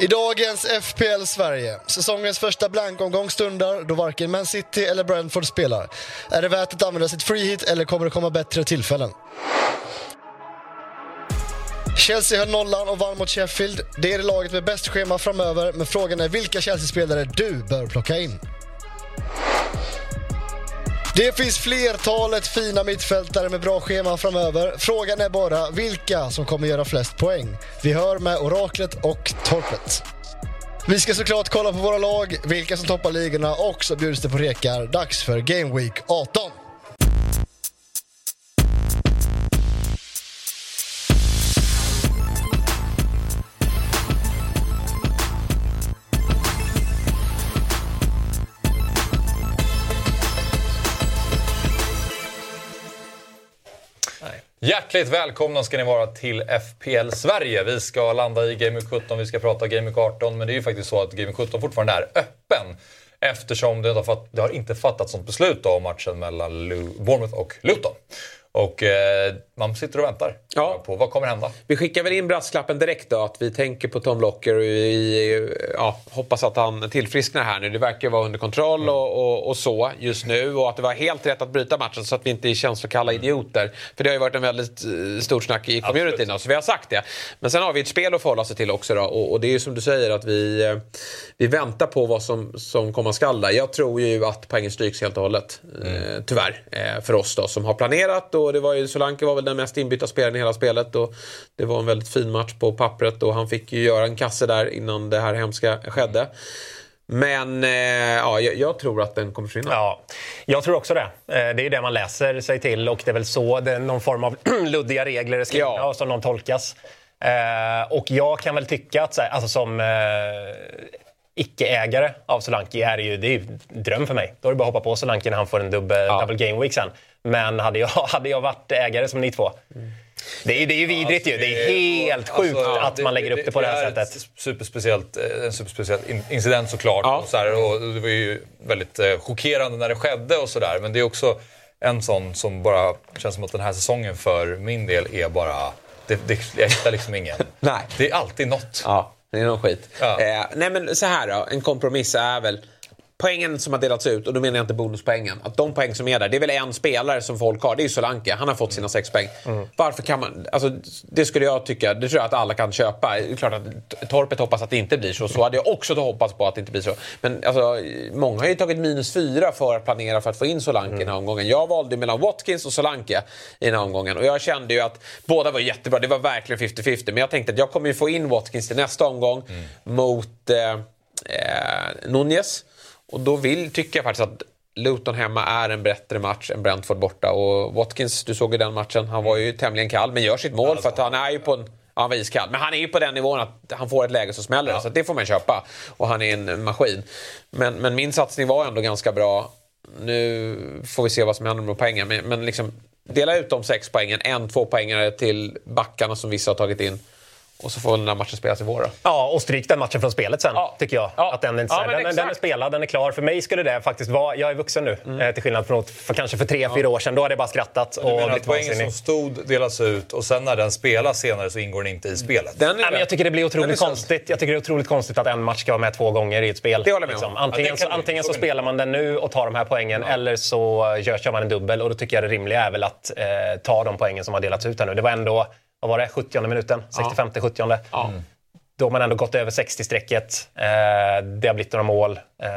I dagens FPL Sverige, säsongens första blankomgång stundar då varken Man City eller Brentford spelar. Är det värt att använda sitt free hit eller kommer det komma bättre tillfällen? Chelsea höll nollan och vann mot Sheffield. Det är det laget med bäst schema framöver, men frågan är vilka Chelsea-spelare du bör plocka in. Det finns flertalet fina mittfältare med bra schema framöver. Frågan är bara vilka som kommer göra flest poäng. Vi hör med Oraklet och Torpet. Vi ska såklart kolla på våra lag, vilka som toppar ligorna och så bjuds det på rekar. Dags för Game Week 18. Hjärtligt välkomna ska ni vara till FPL Sverige. Vi ska landa i Game 17, vi ska prata Game 18, men det är ju faktiskt så att Game 17 fortfarande är öppen. Eftersom det, har, fatt, det har inte fattats något beslut om matchen mellan Bournemouth och Luton. Och eh, man sitter och väntar ja. på vad kommer hända. Vi skickar väl in brasklappen direkt då att vi tänker på Tom Locker och vi ja, hoppas att han tillfrisknar här nu. Det verkar vara under kontroll mm. och, och, och, så just nu och att det var helt rätt att bryta matchen så att vi inte är känslokalla idioter. För det har ju varit en väldigt eh, stort snack i communityn så vi har sagt det. Men sen har vi ett spel att förhålla sig till också då och, och det är ju som du säger att vi, eh, vi väntar på vad som, som komma skall. Jag tror ju att poängen stryks helt och hållet. Mm. Eh, tyvärr. Eh, för oss då som har planerat och det var ju Solanke var väl den mest inbytta spelaren i hela spelet och det var en väldigt fin match på pappret och han fick ju göra en kasse där innan det här hemska skedde. Men eh, ja, jag, tror att den kommer försvinna. Ja, jag tror också det. Eh, det är det man läser sig till och det är väl så det är någon form av luddiga regler är skrivna ja. som de tolkas. Eh, och jag kan väl tycka att alltså som eh, icke-ägare av Solanke är det ju, det är ju dröm för mig. Då är det bara att hoppa på Solanke när han får en dubbel, ja. double game week sen. Men hade jag, hade jag varit ägare som ni två mm. Det är, det är ju vidrigt ju. Det är helt sjukt alltså, att man lägger upp det på det, det här sättet. Superspeciellt, eh, en superspeciell incident såklart. Ja. Och, så här, och det var ju väldigt eh, chockerande när det skedde och sådär. Men det är också en sån som bara känns som att den här säsongen för min del är bara... Det, det, jag hittar liksom ingen. Nej. Det är alltid något. Ja, det är någon skit. Ja. Eh, nej men så här då, en kompromiss är väl poängen som har delats ut, och då menar jag inte bonuspoängen, att de poäng som är där, det är väl en spelare som folk har, det är ju Solanke. Han har fått sina sex poäng. Mm. Varför kan man... Alltså, det skulle jag tycka, det tror jag att alla kan köpa. Det är klart att Torpet hoppas att det inte blir så. Så hade jag också hoppats på att det inte blir så. Men alltså, många har ju tagit minus fyra för att planera för att få in Solanke mm. i den här omgången. Jag valde mellan Watkins och Solanke i den här omgången. Och jag kände ju att båda var jättebra. Det var verkligen 50-50. Men jag tänkte att jag kommer ju få in Watkins till nästa omgång mm. mot eh, eh, Nunez. Och då vill, tycker jag faktiskt att Luton hemma är en bättre match än Brentford borta. Och Watkins, du såg ju den matchen, han var ju tämligen kall men gör sitt mål för att han är ju på en Ja, han var iskall. Men han är ju på den nivån att han får ett läge så smäller. Ja. Så det får man köpa. Och han är en maskin. Men, men min satsning var ändå ganska bra. Nu får vi se vad som händer med poängen. Men, men liksom, dela ut de sex poängen. En, två poängare till backarna som vissa har tagit in. Och så får den här matchen spelas i vår. Då. Ja, och stryk den matchen från spelet sen, ja. tycker jag. Ja. Att den, inte, ja, den, den, är spelad, den är klar. För mig skulle det faktiskt vara... Jag är vuxen nu, mm. Eh, till skillnad från för kanske för tre, fyra år sedan. Då hade jag bara skrattat. Du menar att poängen som stod delas ut och sen när den spelas senare så ingår den inte i spelet? Den Nej, men jag tycker det blir otroligt konstigt. Jag tycker det är otroligt konstigt att en match ska vara med två gånger i ett spel. Det håller jag liksom. Antingen, så, antingen så spelar man den nu och tar de här poängen eller så kör man en dubbel. Och då tycker jag det rimliga är väl att eh, ta de poängen som har delats ut här nu. Det var ändå vad var det, 70 minuten? 65 ja. 70 ja. Mm. Då har man ändå gått över 60-strecket. Eh, det har blivit några mål. Eh,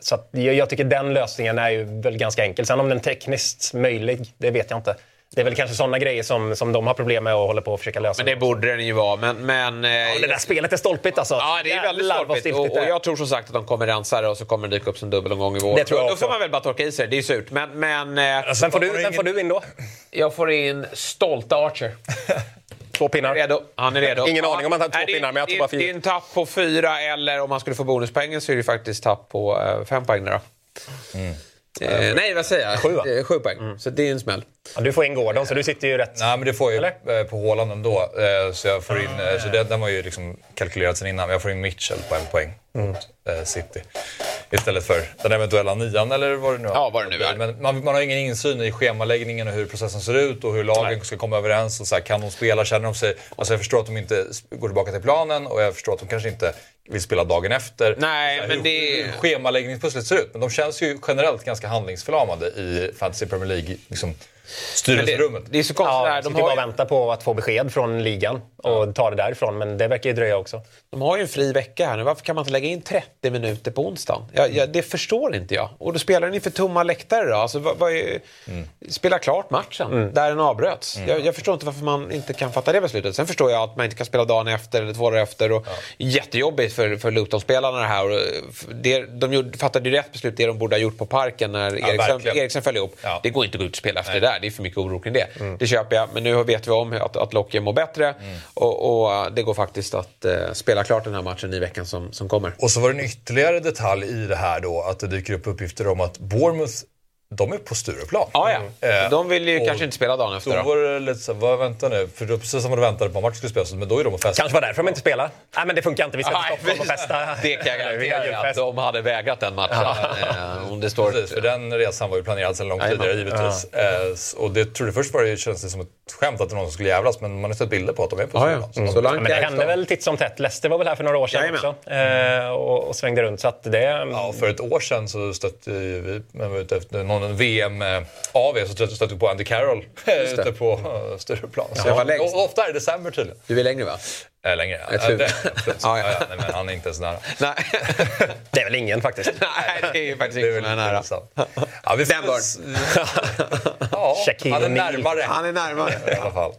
så jag, jag, tycker den lösningen är ju väl ganska enkel. Sen om den är tekniskt möjlig, det vet jag inte. Det är väl kanske sådana grejer som, som de har problem med och håller på att försöka lösa. Men det borde den ju vara. Men, men, eh, ja, det där spelet är stolpigt alltså. Ja, det är väldigt stolpigt. Och, och, jag tror som sagt att de kommer rensa det och så kommer det dyka upp som dubbelomgång i vår. Det tror jag Då får man väl bara torka i sig. Det är surt. Men, men, alltså, vem, får du, vem får du in då? Jag får in stolta Archer. Två pinnar. Redo. Han är redo. Ingen aning om han har två pinnar, men jag tror bara fyra. Det är en tapp på fyra, eller om han skulle få bonuspoängen så är det faktiskt tapp på uh, fem poäng. Då. Mm. Eh, nej, vad säger jag? Sju, eh, Sju poäng. Mm. Så det är en smäll. Ja, du får in Gordon, så du sitter ju rätt. Nej, men det får jag Eller? på Håland ändå. Eh, så jag får in, ah, så det, den var ju liksom kalkylerad sen innan. Men jag får in Mitchell på en poäng mm. City. Istället för den eventuella nian eller vad det nu Ja, vad det nu är. Men man, man har ingen insyn i schemaläggningen och hur processen ser ut och hur lagen Nej. ska komma överens. Och så här, kan de spela? Känner de sig... Alltså jag förstår att de inte går tillbaka till planen och jag förstår att de kanske inte vill spela dagen efter. Nej, Så men hur, det- hur schemaläggningspusslet ser ut. Men de känns ju generellt ganska handlingsförlamade i Fantasy Premier League. Liksom, styrelserummet. Det är så konstigt Ja, där. de bara har, ju, vänta på att få besked från ligan och ta det därifrån. Men det verkar ju dröja också. de har ju en fri vecka här nu. Varför kan man inte lägga in 30 minuter på onsdagen? Jag, jag, det förstår inte jag. Och då spelar den inför tomma läktare då. Alltså, vad, vad är, Spela klart matchen där den avbröts. Jag, jag förstår inte varför man inte kan fatta det beslutet. Sen förstår jag att man inte kan spela dagen efter eller två dagar efter. Och Jättejobbigt för, för Luton-spelarna det här. Och det, de gjorde, fattade ju rätt beslut, det de borde ha gjort på parken när Eriksen, verkligen. Eriksen föll ihop. Ja. Det går inte att gå ut och spela efter det där. Det är för mycket oro kring det. Det köper jag. Men nu vet vi om att, att Locke mår bättre. Och, och det går faktiskt att eh, spela klart den här matchen i veckan som, som kommer. Och så var det en ytterligare detalj i det här då, att det dyker upp uppgifter om att Bournemouth, de är på Stureplan. Ja, ja. Eh, De vill ju och kanske inte spela dagen efter. Då Då. var det lite så vad vänta nu? För det var precis som man väntade på att matchen skulle spelas, men då är de och festar. Kanske var därför de inte spelar. Nej, men det funkar inte. Vi ska till Nej, Stockholm och festa. Det kan jag garantera att de hade vägrat den matchen. Eh, om det står... Precis, för den resan var ju planerad sedan långt tidigare givetvis. Eh, s- och det trodde först var det, kändes det som ett skämt att det var någon som skulle jävlas, men man har sett bilder på att de är på Ja, ja. Stureplan. Så långt Ja, men det hände väl titt som tätt. Leicester var väl här för några år sedan Jajamän. också eh, och, svängde runt. Så att det, Ja, för ett år sedan så stötte vi, vi var ute efter någon VM-AV, så stötte vi på Andy Carroll ute på uh, Stureplan. Så det var längst. och, ofta är det december tydligen. Du är längre va? Längre. Ett slut. Äh, det-. Ja, ja, ja. ja. nej, men han är inte ens nära. Nej. det är väl ingen faktiskt. Nej, det är ju faktiskt så nära. Ja, vi Den bör. ja, han är närmare. Han är närmare. I alla fall.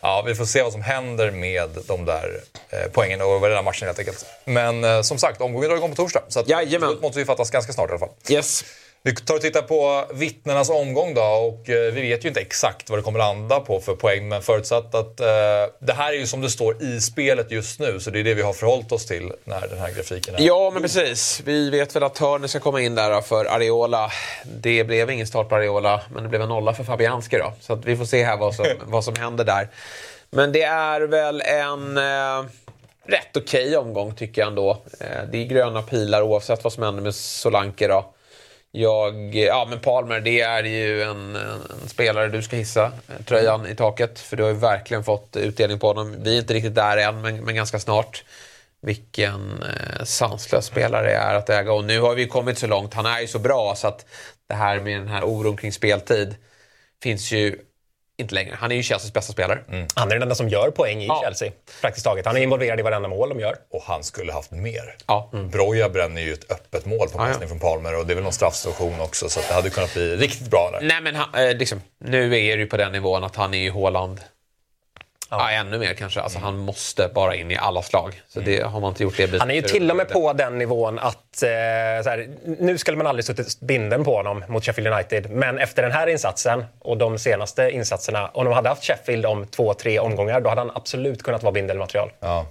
Ja, vi får se vad som händer med de där eh, poängen och vad den här matchen helt enkelt. Men eh, som sagt, omgången drar igång på torsdag. Så att Jajamän. måste ju fattas ganska snart i alla fall. Yes. Vi tar och tittar på vittnenas omgång då och eh, vi vet ju inte exakt vad det kommer landa på för poäng men förutsatt att eh, det här är ju som det står i spelet just nu så det är det vi har förhållit oss till när den här grafiken är. Ja, men precis. Vi vet väl att Turner ska komma in där för Areola. Det blev ingen start på Areola, men det blev en nolla för Fabianski då. Så vi får se här vad som, vad som händer där. Men det är väl en eh, rätt okej omgång tycker jag ändå. Eh, det är gröna pilar oavsett vad som händer med Solanke då. Jag, ja men Palmer, det är ju en, en spelare du ska hissa eh, tröjan i taket. För du har ju verkligen fått utdelning på honom. Vi är inte riktigt där än, men, men ganska snart. Vilken eh, sanslös spelare det är att äga. Och nu har vi kommit så långt. Han är ju så bra så att det här med den här oron kring speltid finns ju inte längre. Han är ju Chelseas bästa spelare. Han är den enda som gör poäng i Ja. Chelsea. Praktiskt taget. Han är involverad i varenda mål de gör. Och han skulle haft mer. Ja. Broja bränner ju ett öppet mål på Ja, ja. passning från Palmer och det är väl någon straffsituation också så att det hade kunnat bli riktigt bra där. Nej men han, eh, liksom, nu är det ju på den nivån att han är ju Haaland. Ja. ännu mer kanske. Alltså, Han måste bara in i alla slag. Så det har man inte gjort det Han är ju till och med på den nivån att... Eh, så här, nu skulle man aldrig suttit binden på honom mot Sheffield United. Men efter den här insatsen och de senaste insatserna, om de hade haft Sheffield om två, tre omgångar, då hade han absolut kunnat vara bindelmaterial. Ja.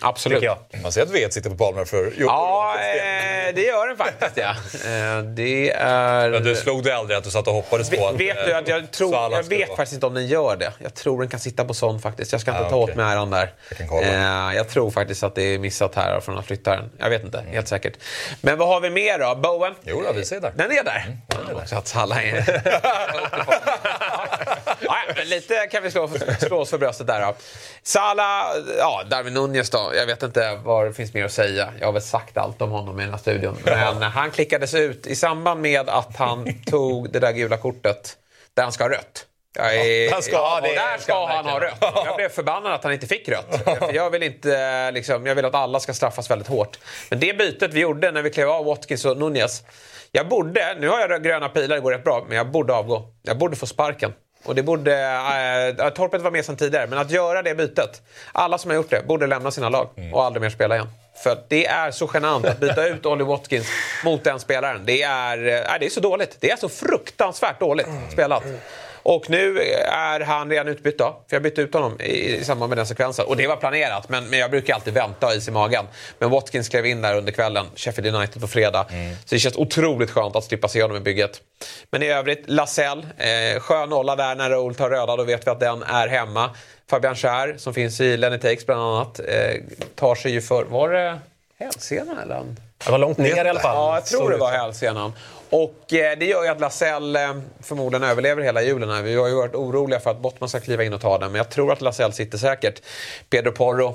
Absolut. Tycker jag. Man ser att Vet sitter på Palmer för... Jo, Ja, eh, det gör den faktiskt. Ja. Eh, det är... Men du slog dig aldrig att du satt och hoppades på att... vet eh, du att jag tror, jag vet vara- faktiskt inte om den gör det. Jag tror den kan sitta på sån faktiskt. Jag ska inte Ah, ta åt okej. mig äran där. Jag kan kolla. Eh, jag tror faktiskt att det är missat här från att flytta den. Jag vet inte, Mm. helt säkert. Men vad har vi mer då? Bowen? Jo, då, vi ser där. Den är där. Mm, också att Salah är... ja, men lite kan vi slå, slå oss för bröstet där då. Salah, ja, Darwin Nunez då. Jag vet inte vad det finns mer att säga. Jag har väl sagt allt om honom i den här studion. Men han klickades ut i samband med att han tog det där gula kortet där han ska ha rött. Jag är, han ska ja, det. där ska han ha rött. Jag blev förbannad att han inte fick rött. För jag vill inte, liksom, jag vill att alla ska straffas väldigt hårt. Men det bytet vi gjorde när vi klev av Watkins och Nunez. Jag borde, nu har jag gröna pilar, det går rätt bra, men jag borde avgå. Jag borde få sparken. Och det borde, äh, Torpet var med sedan tidigare, men att göra det bytet. Alla som har gjort det borde lämna sina lag och aldrig mer spela igen. För det är så genant att byta ut Ollie Watkins mot den spelaren. Det är, äh, det är så dåligt. Det är så fruktansvärt dåligt spelat. Och nu är han redan utbytt då, för jag bytte ut honom i, i samband med den sekvensen. Och det var planerat, men, men jag brukar alltid vänta och ha is i magen. Men Watkins klev in där under kvällen, Sheffield United på fredag. Så det känns otroligt skönt att slippa se honom i bygget. Men i övrigt, Lasell, eh, skön nolla där när Raoul tar röda, då vet vi att den är hemma. Fabian Schär, som finns i Lenny Takes bland annat, eh, tar sig ju för... Var det hälsenan eller? Det var långt ner i alla fall. Ja, jag tror det var hälsenan. Och eh, det gör ju att Lasell eh, förmodligen överlever hela julen. Här. Vi har ju varit oroliga för att Bottman ska kliva in och ta den, men jag tror att Lasell sitter säkert. Pedro Porro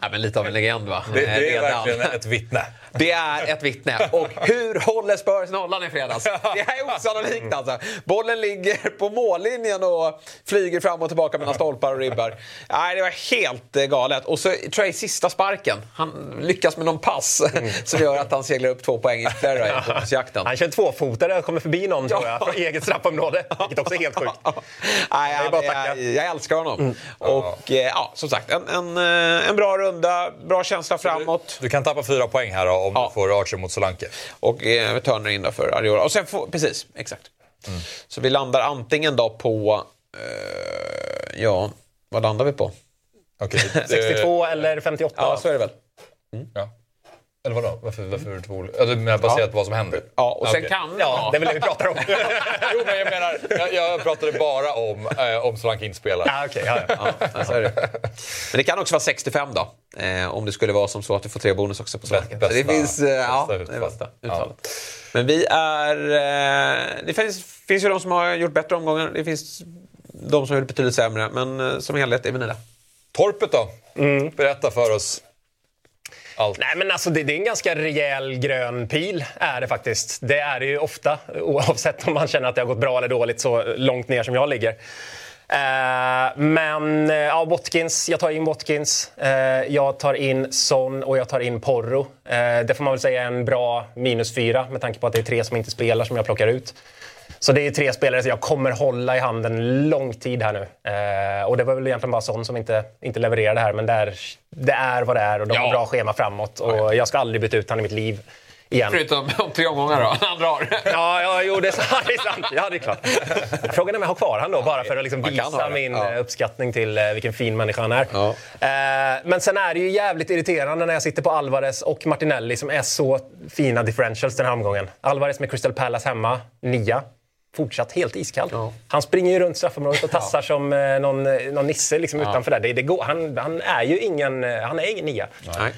Ja, men lite av en legend va? Det, det är verkligen ett vittne. Det är ett vittne. Och hur håller Spurs nollan i fredags? Det här är osannolikt alltså. Bollen ligger på mållinjen och flyger fram och tillbaka mellan stolpar och ribbar. Nej, det var helt eh, galet. Och så i sista sparken, han lyckas med någon pass som gör att han seglar upp två poäng ytterligare i bonusjakten. Han kör tvåfotare och kommer förbi någon tror jag, från eget straffområde. Vilket också är helt sjukt. Nej, jag, jag, jag älskar honom. Och eh, ja, som sagt, en, en, eh, en bra runda, bra känsla framåt. Du kan tappa fyra poäng här då, om Ja. du får Archer mot Solanke. Och eh, Turner in då för Ariola. Och sen får, precis, exakt. Mm. Så vi landar antingen då på, eh, ja, vad landar vi på? Okej. 62 eller 58. Ja, så är det väl. Ja. Eller vadå? Varför, varför är det två olika? Ja, Du menar baserat på vad som händer? Ja, och sen Okej. kan... Ja, det är väl det vi pratar om. Jo, men jag menar, jag, jag pratade bara om, eh, om Solanke inte spelar. ja, okej, ja, ja. Ja, så är det. Men det kan också vara 65 då. Eh, om det skulle vara som så att du får tre bonus också på Solanke. Bästa- det finns... Eh, ja, bästa det bästa Ja. utfallet. Men vi är... Eh, det finns, finns ju de som har gjort bättre omgångar. Det finns de som har gjort betydligt sämre. Men eh, som helhet är vi nöjda. Torpet då? Berätta för oss. Allt. Nej, men alltså det, det är en ganska rejäl grön pil, är det faktiskt. Det är det ju ofta, oavsett om man känner att det har gått bra eller dåligt så långt ner som jag ligger. Eh, men eh, ja, Watkins, jag tar in Watkins, eh, jag tar in Son och jag tar in Porro. Eh, det får man väl säga är en bra minus fyra med tanke på att det är tre som inte spelar som jag plockar ut. Så det är tre spelare som jag kommer hålla i handen lång tid här nu. Eh, och det var väl egentligen bara Son som inte, inte levererade här. Men det är, det är vad det är och de har Ja. bra schema framåt. Och jag ska aldrig byta ut honom i mitt liv igen. Förutom om tre omgångar då. Han drar. Ja, ja jo, det är, sant, det är sant. Ja, det är klart. Frågan är om jag har kvar han då, bara för att liksom visa min Ja. eh, uppskattning till eh, vilken fin människa han är. Ja. Eh, men sen är det ju jävligt irriterande när jag sitter på Alvarez och Martinelli som är så fina differentials den här omgången. Alvarez med Crystal Palace hemma, nia. Fortsatt helt iskall. Han springer ju runt straffområdet och tassar som eh, någon, eh, någon nisse liksom utanför där. Det, det går, han, han är ju ingen, eh, han är ingen nia. Nej.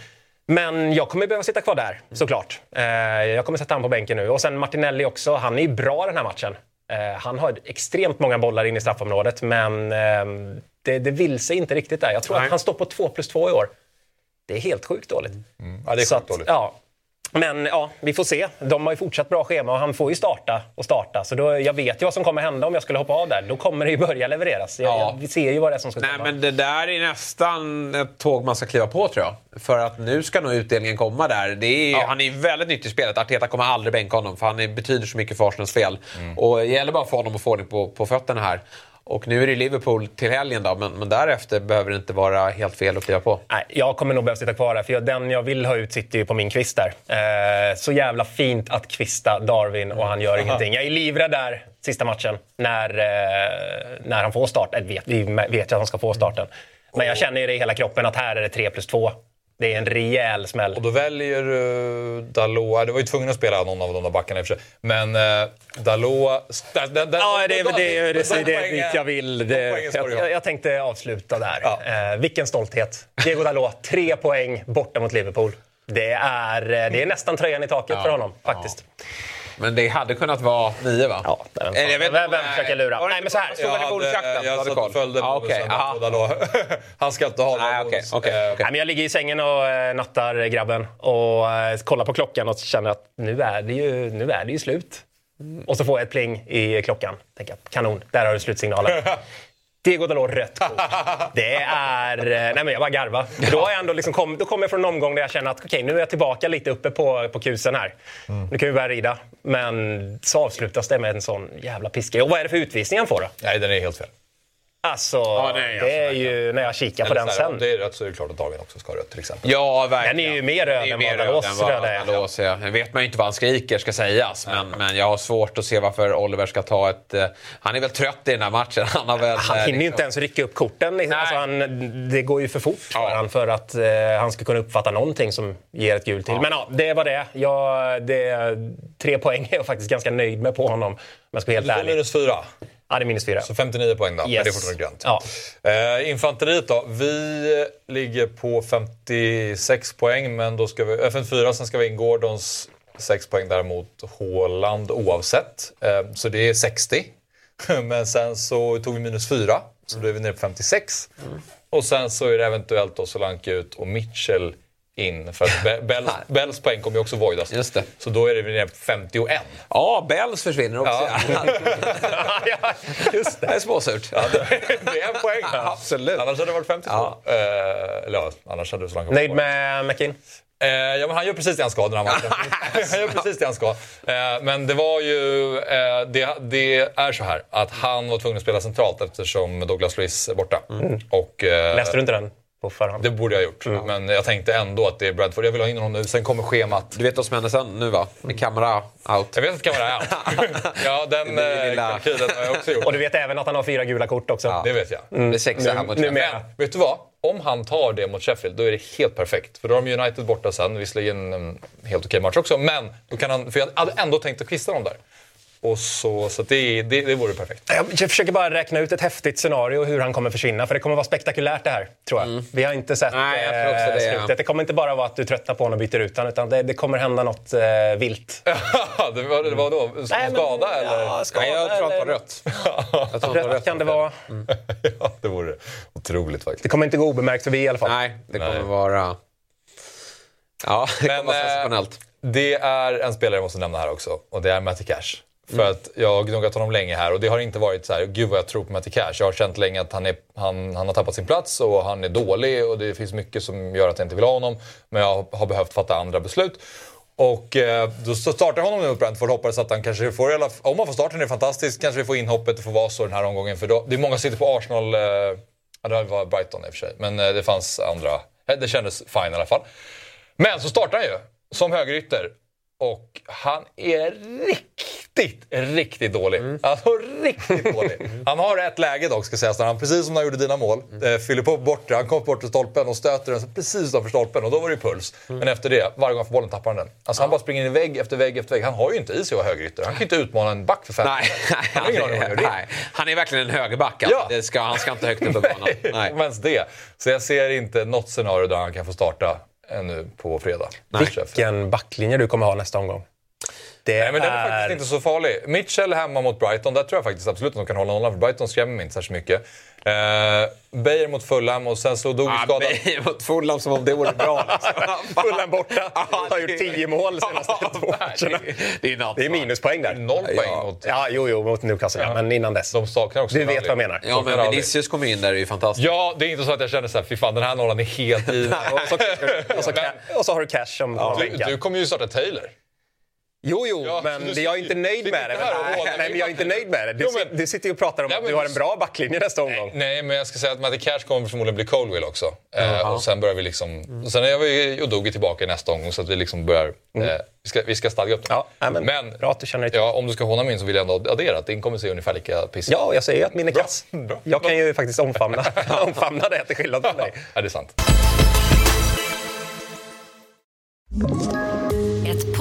Men jag kommer behöva sitta kvar där, såklart. Eh, jag kommer sätta han på bänken nu. Och sen Martinelli också. Han är ju bra den här matchen. Eh, han har extremt många bollar in i straffområdet, men eh, det, det vill sig inte riktigt där. Jag tror Nej. att han står på 2 plus 2 i år. Det är helt sjukt dåligt. Ja, det är sjukt att, dåligt. ja. Men ja, vi får se. De har ju fortsatt bra schema och han får ju starta och starta. Så då, jag vet ju vad som kommer hända om jag skulle hoppa av där. Då kommer det ju börja levereras. Jag, Ja. vi ser ju vad det är som ska Nej, komma. men det där är nästan ett tåg man ska kliva på tror jag. För att nu ska nog utdelningen komma där. Det är, Han är väldigt nyttig i spelet. Arteta kommer aldrig bänka honom för han är, betyder så mycket för Arsenals spel. Och det gäller bara för honom att få ordning på, på fötterna här. Och nu är det Liverpool till helgen då, men, men därefter behöver det inte vara helt fel att kliva på. Nej, jag kommer nog behöva sitta kvar där, för jag, den jag vill ha ut sitter ju på min kvist där. Eh, så jävla fint att kvista Darwin och han gör ingenting. Jag är livrädd där sista matchen när, eh, när han får start. Eller vet, vi vet ju att han ska få starten. Men jag känner ju det i hela kroppen att här är det 3 plus 2. Det är en rejäl smäll. Och då väljer uh, Dalot, du var ju tvungen att spela någon av de där backarna i och för sig. Men uh, Dalot... Den, den, Ja, det är väl det, det, det, den det, poängen- dit jag vill. de Det, du jag, jag tänkte avsluta där. Ja. Eh, vilken stolthet. Diego Dalot, tre poäng borta mot Liverpool. Det är, eh, det är nästan tröjan i taket för honom, faktiskt. Men det hade kunnat vara nio va? Ja, vem, Eller jag vet vem, inte. vem försöker lura? Nej, men så här. Stod han i Jag hade satt koll? och följde bonusen aha. på Dalot. Han ska inte ha någon Nej, okej, Eh, okej. Nej, men jag ligger i sängen och eh, nattar grabben och eh, kollar på klockan och känner att nu är det ju, nu är det ju slut. Och så får jag ett pling i klockan. Tänker kanon, där har du slutsignalen. Diego Dalot, rött kort. Det är... eh, Nej men jag bara garva. Då, har jag ändå liksom kom, då kommer jag från en omgång där jag känner att okej, nu är jag tillbaka lite uppe på, på kusen här. Nu kan vi börja rida. Men så avslutas det med en sån jävla piska. Och vad är det för utvisning han får då? Nej, den är helt fel. Alltså, det är det är ju när jag kikar på Eller den här, Om sen. det är rätt så är det klart att Dagen också ska ha rött till exempel. Ja, verkligen. Den är ju mer röd än mer vad röd vad röda är. Nu vet man ju inte vad han skriker ska sägas, men, men jag har svårt att se varför Oliver ska ta ett... eh, Han är väl trött i den här matchen. Han, har väl, Han eh, hinner ju liksom- inte ens rycka upp korten. Liksom. Alltså han, det går ju för fort för Ja. han för att eh, han ska kunna uppfatta någonting som ger ett gult till. Men ja, det var det. Jag, det. Tre poäng är jag faktiskt ganska nöjd med på honom. Om jag ska vara helt ärlig. minus fyra. Ja, det är minus fyra. Så 59 poäng då, men Yes. det är fortfarande grönt. Ja. Eh, infanteriet då. Vi ligger på 56 poäng, men då ska vi... eh, 54, sen ska vi in Gordons 6 poäng däremot Håland oavsett. Eh, så det är 60. men sen så tog vi minus 4, så då är vi nere på 56. Och sen så är det eventuellt då Solanke ut och Mitchell in. För att Be- Bells, Bells poäng kommer ju också voidas. Just det. Så då är det på 51. Ja, Bells försvinner också. Ja. ja, just det det. är småsurt. det är en poäng. Absolut. Annars hade det varit 52. Ja. Eh, eller ja, annars hade Solanke varit Nöjd med McKinn? Eh, ja, men han gör precis det han ska den här matchen. han gör precis det han ska. Eh, men det var ju... Eh, det, det är så här att han var tvungen att spela centralt eftersom Douglas Luiz är borta. Och, eh, Läste du inte den på förhand? Det borde jag ha gjort. Men jag tänkte ändå att det är Bradford. Jag vill ha in honom nu. Sen kommer schemat. Du vet vad som händer sen nu va? Med kamera out. Jag vet att Kamara är out. ja, den Det är eh, lilla- kalkylen har jag också gjort. Och du vet även att han har fyra gula kort också. Det vet jag. Det är sexa här Nu- mot Sheffield. Men vet du vad? Om han tar det mot Sheffield, då är det helt perfekt. För då har de United borta sen, visserligen en helt okej match också. Men då kan han, för jag hade ändå tänkt att kvista dem där. Och så, så det, det, det vore perfekt. Jag försöker bara räkna ut ett häftigt scenario hur han kommer försvinna. För det kommer vara spektakulärt det här, tror jag. Vi har inte sett Nej, jag tror också eh, det, ja. slutet. Det kommer inte bara vara att du tröttnar på honom och byter ut honom, utan det, det kommer hända något eh, vilt. det var, det var då? Nej, men- Skada eller? Ja, skada, Nej, jag tror att det var eller- rött. Jag var Rött kan det vara. ja, det vore otroligt faktiskt. Det kommer inte gå obemärkt förbi i alla fall. Nej, det kommer Nej. vara... Ja, det kommer Men, vara eh, sensationellt. Det är en spelare jag måste nämna här också och det är Matty Cash. För att jag har gnuggat honom länge här och det har inte varit så här, gud vad jag tror på Matty Cash. Jag har känt länge att han, är, han, han har tappat sin plats och han är dålig och det finns mycket som gör att jag inte vill ha honom. Men jag har behövt fatta andra beslut. Och eh, då startar jag honom nu på Brentford hoppades att han kanske får, alla, om han får starten är det fantastiskt, kanske vi får inhoppet och får vara så den här omgången. För då, det är många som sitter på Arsenal, eh, det var Brighton i och för sig, men eh, det fanns andra. Eh, det kändes fine i alla fall. Men så startar han ju som högerytter och han är riktigt, riktigt dålig. Alltså riktigt dålig. Han har ett läge dock ska sägas, när han precis som när han gjorde dina mål, eh, fyller på bortre, han kommer bort till stolpen och stöter den precis utanför stolpen och då var det puls. Men efter det, varje gång han får bollen tappar han den. Alltså han bara springer in i vägg efter vägg efter vägg. Han har ju inte i sig att vara högerytter. Han kan ju inte utmana en back för fem. Nej, han har ingen aning nej, han är verkligen en högerback. alltså. Ja. Ska, han ska inte högt upp på banan. Nej. Ens det. Så jag ser inte något scenario där han kan få starta ännu på fredag. Vilken backlinje du kommer ha nästa omgång. Det Nej, men den är faktiskt inte så farlig. Mitchell hemma mot Brighton, där tror jag faktiskt absolut att de kan hålla nollan. För Brighton skrämmer mig inte särskilt mycket. Eh, Beijer mot Fulham och sen så dog Ah, skadad. nej, mot Fulham som om det vore bra. Liksom. Fulham borta. Har gjort tio mål senaste två matcherna. Det är, Det är minuspoäng där. Noll poäng Ja. mot... Ja, jo, jo, mot Newcastle, ja. men innan dess. De saknar också Du vet vad jag menar. Ja, men. Vinicius kommer in där, det är ju fantastiskt. Ja, det är inte så att jag känner så här, fy fan den här nollan är helt i. Och så, och, så, och så har du cash som ja, du, du kommer ju starta Taylor. Jo, jo, Ja, men du jag är inte nöjd med det. och Nej, nej, men jag är inte nöjd med det. Du, Jo, men- du sitter ju och pratar om Ja, att men- du har en bra backlinje nästa omgång. Nej, men jag ska säga att Matty Cash kommer förmodligen bli Colwill också. Eh, och sen börjar vi liksom... Och sen är vi Udogi tillbaka nästa omgång så att vi liksom börjar... Eh, vi, ska, vi ska stadga upp det. Ja, nej, men bra att du känner dig. Ja, om du ska håna min så vill jag ändå addera att din kommer se ungefär lika pissig Ja, jag säger att min är kass. Bra. Jag kan ju faktiskt omfamna, omfamna det till skillnad från dig. Ja, det är sant.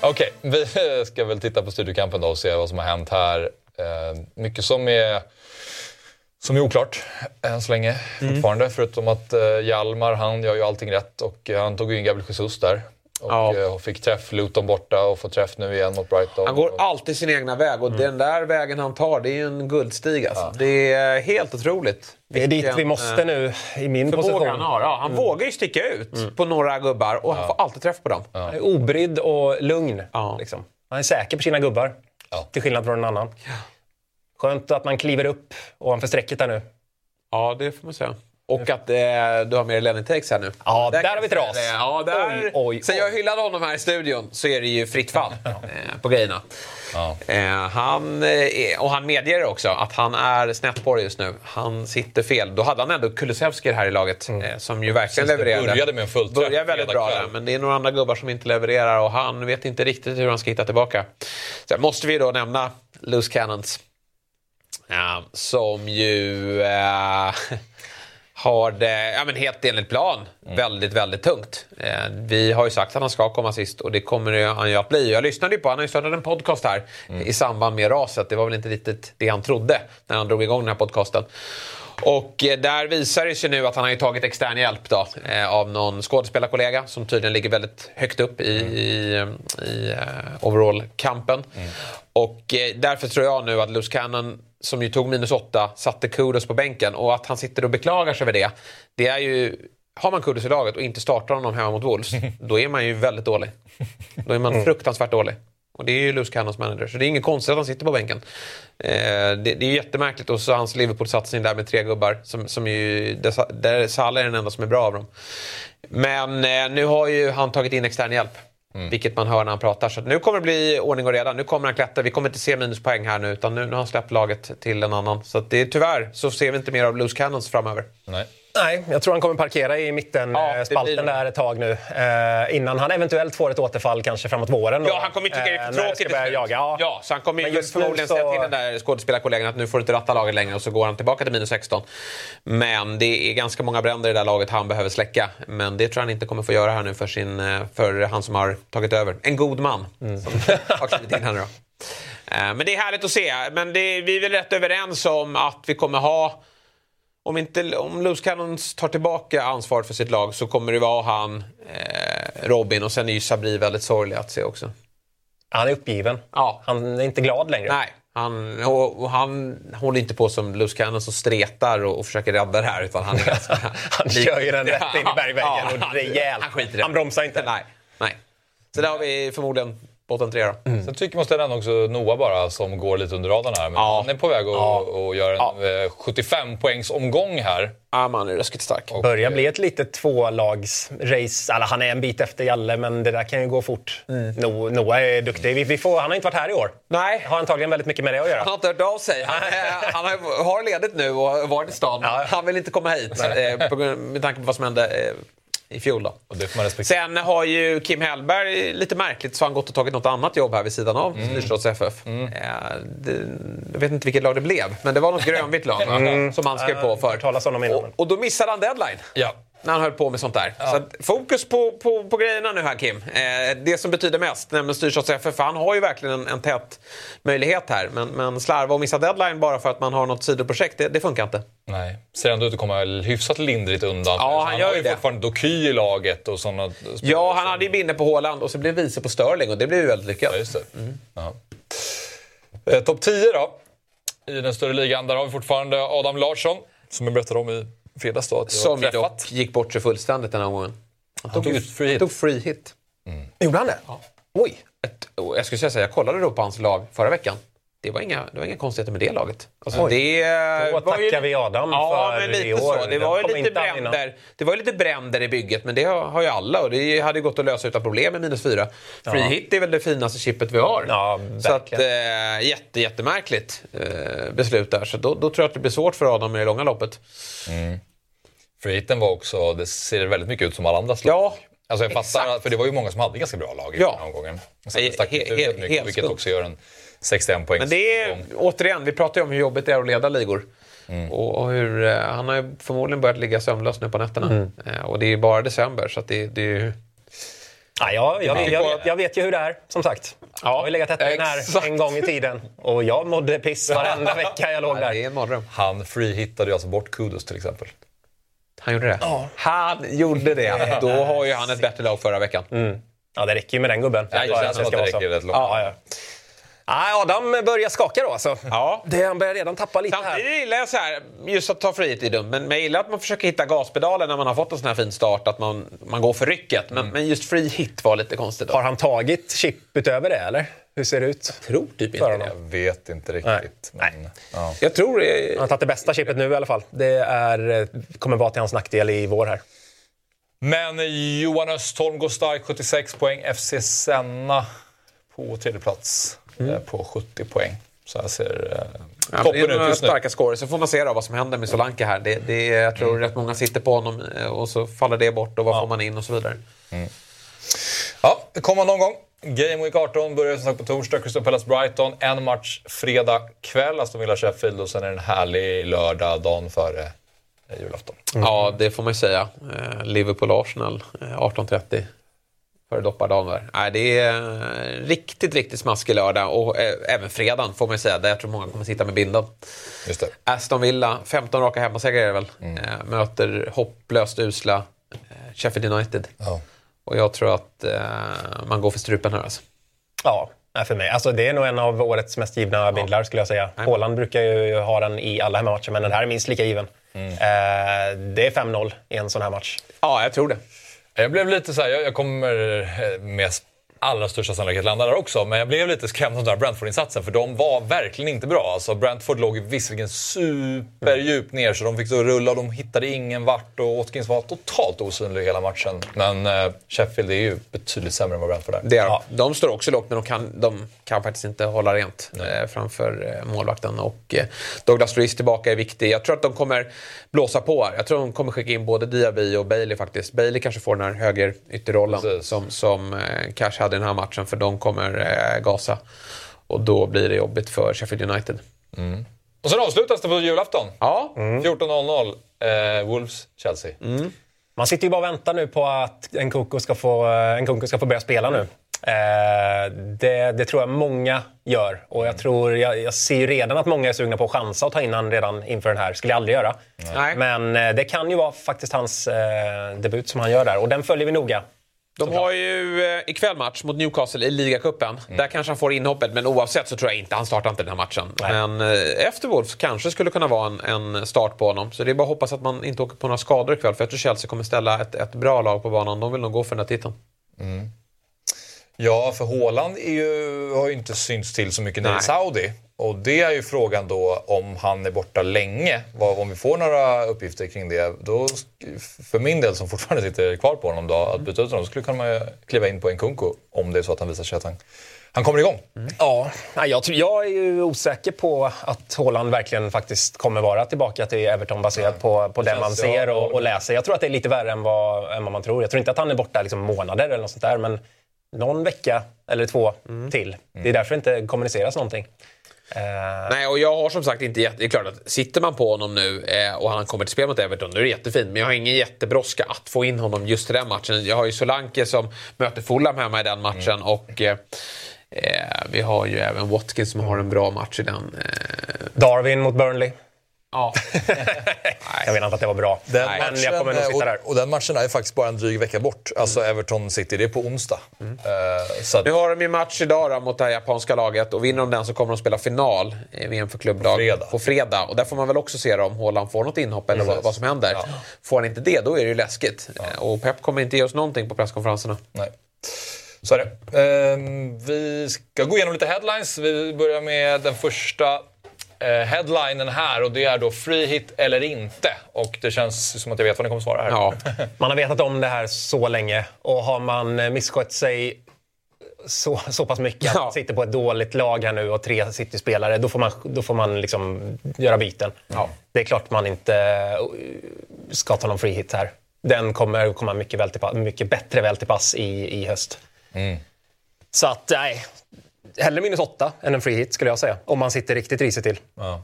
Okej, vi ska väl titta på Studiokampen då och se vad som har hänt här. Eh, mycket som är, som är oklart än så länge fortfarande. Förutom att eh, Hjalmar, han gör ju allting rätt och eh, han tog ju in Gabriel Jesus där. Och Ja. eh, fick träff Luton borta och får träff nu igen mot Brighton. Han går alltid sin egna väg och den där vägen han tar, det är ju en guldstig alltså. Det är helt otroligt. Det är dit vi måste eh, nu i min position. han har. Ja, han vågar ju sticka ut på några gubbar och han får alltid träff på dem. Han är obrydd och lugn. Ja. Liksom. Han är säker på sina gubbar. Ja. Till skillnad från en annan. Skönt att man kliver upp ovanför strecket där nu. Ja, det får man säga. Och att eh, du har mer Lenny Takes här nu. Ja, där kan har vi ett ras. Ja, där. Oj, oj, Sen oj. jag hyllade honom här i studion så är det ju fritt fall eh, på grejerna. Ja. Eh, han, eh, och han medger också att han är snett på det just nu. Han sitter fel. Då hade han ändå Kulusevski här i laget Mm. eh, som ju verkligen Precis, det levererade. började med en full träff Börjar väldigt bra där, men det är några andra gubbar som inte levererar och han vet inte riktigt hur han ska hitta tillbaka. Sen måste vi då nämna Loose Cannons. Ja, som ju... Har det ja, men helt enligt plan väldigt, väldigt tungt. Eh, vi har ju sagt att han ska komma sist och det kommer han ju att bli. Jag lyssnade ju på, han har ju startat en podcast här i samband med raset. Det var väl inte riktigt det han trodde när han drog igång den här podcasten. Och eh, där visar det sig nu att han har ju tagit extern hjälp då, eh, av någon skådespelarkollega som tydligen ligger väldigt högt upp i, i, i eh, overall-kampen. Och eh, därför tror jag nu att Loose Cannon, som ju tog minus åtta, satte Kudos på bänken. Och att han sitter och beklagar sig över det, det är ju... Har man Kudos i laget och inte startar honom hemma mot Wolves, då är man ju väldigt dålig. Då är man fruktansvärt dålig. Och det är ju Loose Cannons manager, så det är inget konstigt att han sitter på bänken. Eh, det, det är jättemärkligt. Och så hans Liverpool-satsning där med tre gubbar. Som, som ju, där Salah är den enda som är bra av dem. Men eh, nu har ju han tagit in extern hjälp. Mm. Vilket man hör när han pratar. Så att nu kommer det bli ordning och reda. Nu kommer han klättra. Vi kommer inte se minuspoäng här nu. Utan nu, nu har han släppt laget till en annan. Så att det, tyvärr så ser vi inte mer av Loose Cannons framöver. Nej. Nej, jag tror han kommer parkera i mitten, Ja, eh, spalten där ett tag nu. Eh, innan han eventuellt får ett återfall kanske framåt våren. Då, Ja, han kommer tycka det är Eh, för tråkigt slut. jaga. Ja. Ja, så han kommer Men just förmodligen så- säga till den där skådespelarkollegan att nu får du inte ratta laget längre och så går han tillbaka till minus 16. Men det är ganska många bränder i det där laget han behöver släcka. Men det tror jag han inte kommer få göra här nu för, sin, eh, för han som har tagit över. En god man som har klivit in här nu då. Eh, Men det är härligt att se. Men det, vi är väl rätt överens om att vi kommer ha om, inte, om Loose Cannons tar tillbaka ansvaret för sitt lag så kommer det vara han, eh, Robin och sen är ju Sabri väldigt sorglig att se också. Han är uppgiven. Ja. Han är inte glad längre. Nej, han, och, och han håller inte på som Loose Cannons och stretar och, och försöker rädda det här utan han är ganska... Han kör ju den rätt in i bergväggen Ja, och rejält. Han det. Han bromsar inte. Nej, nej. Så där har vi förmodligen botten tre då. Sen tycker måste jag nämna också Noah bara som går lite under radarn här. Men Ja. Han är på väg att Ja. och göra en eh, 75 poängs omgång här. Ja, man är ruskigt stark. Börjar bli ett litet tvålagsrace. Alltså, han är en bit efter Jalle, men det där kan ju gå fort. No, Noah är duktig. Vi, vi får, han har inte varit här i år. Nej. Har antagligen väldigt mycket med det att göra. Han har inte hört av sig. Han, han har, har ledigt nu och varit i stan. Ja. Han vill inte komma hit eh, på, med tanke på vad som hände eh, i fjol. Då. Och det får man respektera. Sen har ju Kim Hellberg, lite märkligt, så har han gått och tagit något annat jobb här vid sidan av mm. Fyrstads FF. Eh, det, jag vet inte vilket lag det blev, men det var något grönvitt lag va? som han skrev på för. Och, och då missade han deadline. Ja. När han höll på med sånt där. Så att, fokus på, på, på grejerna nu här Kim. Eh, det som betyder mest, nämligen Styrstads FF. För han har ju verkligen en, en tät möjlighet här. Men, men slarva och missa deadline bara för att man har något sidoprojekt, det, det funkar inte. Nej. Ser ändå ut att komma hyfsat lindrigt undan. Ja, han gör har ju det. fortfarande Doky i laget och sådana Ja, han hade ju binne på Håland och så blev vice på Sterling och det blev ju väldigt lyckat. Ja, just det. Ja. Eh, Topp 10 då. I den större ligan. Där har vi fortfarande Adam Larsson. Som jag berättade om i fredags. Då, Som ju dock gick bort sig fullständigt den här gången. Han tog ut free hit. Tog free hit. Gjorde han det? Oj. Ett, jag skulle säga så här, jag kollade då på hans lag förra veckan. Det var inga, det var inga konstigheter med det laget. Alltså, Oj. det, Då var ju- tackar vi Adam ja, för men lite i år. Så. Det var lite bränder. Det var lite bränder i bygget, men det har, har ju alla. Och det hade gått att lösa utan problem med minus fyra. Free hit är väl det finaste chippet vi har. Ja, så att, eh, jätte, jättemärkligt eh, beslut där. Så då, då tror jag att det blir svårt för Adam i det långa loppet. Freehitten var också, det ser väldigt mycket ut som alla andras lag. Ja, Alltså jag fattar, exakt. för det var ju många som hade ganska bra lag i Ja. den här omgången. Det stack he- ut he- väldigt mycket, vilket också gör en 61 poäng. Men det är, återigen, vi pratar ju om hur jobbigt det är att leda ligor. Mm. Och, hur, eh, han har ju förmodligen börjat ligga sömnlös nu på nätterna. Mm. Eh, och det är ju bara december, så att det, det är ju... Ja, jag, jag, jag, jag vet ju hur det är, som sagt. Jag har ju legat etta här en gång i tiden. Och jag mådde piss varenda vecka jag låg Det är där. en mardröm. Han freehittade ju alltså bort Kudos till exempel. Han gjorde det? Han gjorde det! Då har ju han ett bättre lag förra veckan. Ja, det räcker ju med den gubben. Ja, det känns som att det räcker rätt långt. Ja, ja. Nej, Adam börjar skaka då alltså. Ja. Det, han börjar redan tappa lite här. Samtidigt gillar jag så här, just att ta frihet är dumt, men jag gillar att man försöker hitta gaspedalen när man har fått en sån här fin start, att man, man går för rycket. Men, men just free hit var lite konstigt. Då. Har han tagit chip utöver det, eller? Hur ser det ut? tror typ inte det. Jag vet inte riktigt. Nej. Men, ja. Jag tror... Han har tagit det bästa chippet nu i alla fall. Det är, eh, kommer vara till hans nackdel i vår här. Men Johan Östholm går starkt, 76 poäng. FC Senna på tredje plats eh, på 70 poäng. Så här ser eh, Mm. Ja, det toppen är ut just nu. starka scorer. Så får man se då vad som händer med Solanke här. Det, det, jag tror Mm. rätt många sitter på honom eh, och så faller det bort och vad får man in och så vidare. Ja, det kommer någon gång. Game Week 18 börjar som sagt på torsdag. Crystal Palace Brighton. En match fredag kväll, Aston Villa Sheffield. Och sen är det en härlig lördag, dagen före eh, julafton. Ja, det får man ju säga. Liverpool-Arsenal, eh, 18.30. Före doppardagen där. Nej, det är eh, riktigt, riktigt smaskig lördag. Och eh, även fredagen får man ju säga. Där jag tror många kommer sitta med bilden. Just det. Aston Villa, 15 raka hemmasegrar är det väl. Eh, möter hopplöst usla eh, Sheffield United. Ja. Och jag tror att man går för strupen här alltså. Ja, nej, för mig. Alltså, det är nog en av årets mest givna bindlar skulle jag säga. Haaland brukar ju ha den i alla hemmamatcher, men den här är minst lika given. Eh, det är 5-0 i en sån här match. Ja, jag tror det. Jag blev lite så här, jag, jag kommer eh, med allra största sannolikhet landa där också, men jag blev lite skrämd av den här Brentford-insatsen för de var verkligen inte bra. Alltså Brentford låg visserligen superdjupt ner så de fick så rulla och de hittade ingen vart och Watkins var totalt osynlig hela matchen. Men eh, Sheffield är ju betydligt sämre än vad Brentford är. Det är de. De står också lågt, men de kan, de kan faktiskt inte hålla rent eh, framför eh, målvakten. Och eh, Douglas Luiz tillbaka är viktig. Jag tror att de kommer blåsa på här. Jag tror att de kommer skicka in både Diaby och Bailey faktiskt. Bailey kanske får den här höger ytterrollen Precis. som, som eh, Cash hade i den här matchen, för de kommer eh, gasa. Och då blir det jobbigt för Sheffield United. Och sen avslutas det på julafton. Ja, 14.00, eh, Wolves-Chelsea. Man sitter ju bara och väntar nu på att Nkunku ska få, Nkunku ska få börja spela nu. Eh, det, det tror jag många gör. Och jag, tror, jag, jag ser ju redan att många är sugna på att chansa och ta in han redan inför den här. skulle jag aldrig göra. Nej. Men eh, det kan ju vara faktiskt hans eh, debut som han gör där. Och den följer vi noga. De har ju eh, ikväll match mot Newcastle i ligacupen. Där kanske han får inhoppet, men oavsett så tror jag inte han startar inte den här matchen. Nej. Men eh, efter Wolves kanske skulle kunna vara en, en start på honom. Så det är bara att hoppas att man inte åker på några skador ikväll. För jag tror Chelsea kommer ställa ett, ett bra lag på banan. De vill nog gå för den här titeln. Ja, för Haaland är ju, har ju inte synts till så mycket nere i. Saudi. Och det är ju frågan då om han är borta länge. Om vi får några uppgifter kring det. Då, för min del som fortfarande sitter kvar på honom då, att byta ut honom, så skulle man ju kliva in på en Kunko om det är så att han visar sig att han, han kommer igång. Ja, nej, jag, tror, jag är ju osäker på att Haaland verkligen faktiskt kommer vara tillbaka till Everton baserat på, på det känns- man ser ja, och, och läser. Jag tror att det är lite värre än vad, än vad man tror. Jag tror inte att han är borta liksom månader eller något sånt där, men någon vecka eller två till. Det är därför det inte kommuniceras någonting. Eh, Nej, och jag har som sagt inte jätte... Det är klart att sitter man på honom nu eh, och han kommer till spel mot Everton, då är det jättefint. Men jag har ingen jättebrådska att få in honom just i den matchen. Jag har ju Solanke som möter Fulham hemma i den matchen och eh, eh, vi har ju även Watkins som har en bra match i den. Eh, Darwin mot Burnley. Ja. Jag menar inte att det var bra. Den men jag kommer nog sitta där. och, och den matchen är faktiskt bara en dryg vecka bort. Alltså Everton City, det är på onsdag. Eh, så att, Nu har de ju match idag då, mot det här japanska laget och vinner de den så kommer de spela final i VM för klubblag Fredag. på fredag. Och där får man väl också se då om Haaland får något inhopp eller vad, Precis. vad som händer. Får han inte det, då är det ju läskigt. Eh, Och Pep kommer inte ge oss någonting på presskonferenserna. Nej. Så är det. Ehm, vi ska gå igenom lite headlines. Vi börjar med den första eh, headlinen här och det är då free hit eller inte. Och det känns som att jag vet vad ni kommer svara här. Ja. Man har vetat om det här så länge och har man eh, misskött sig så, så pass mycket att Ja. man sitter på ett dåligt lag här nu och tre City-spelare, då får man, då får man liksom göra byten. Det är klart man inte eh, ska ta någon free hit här. Den kommer komma mycket, väl till, mycket bättre väl till pass i, i höst. Så att, nej. Hellre minus åtta än en free hit skulle jag säga. Om man sitter riktigt risigt till. Ja.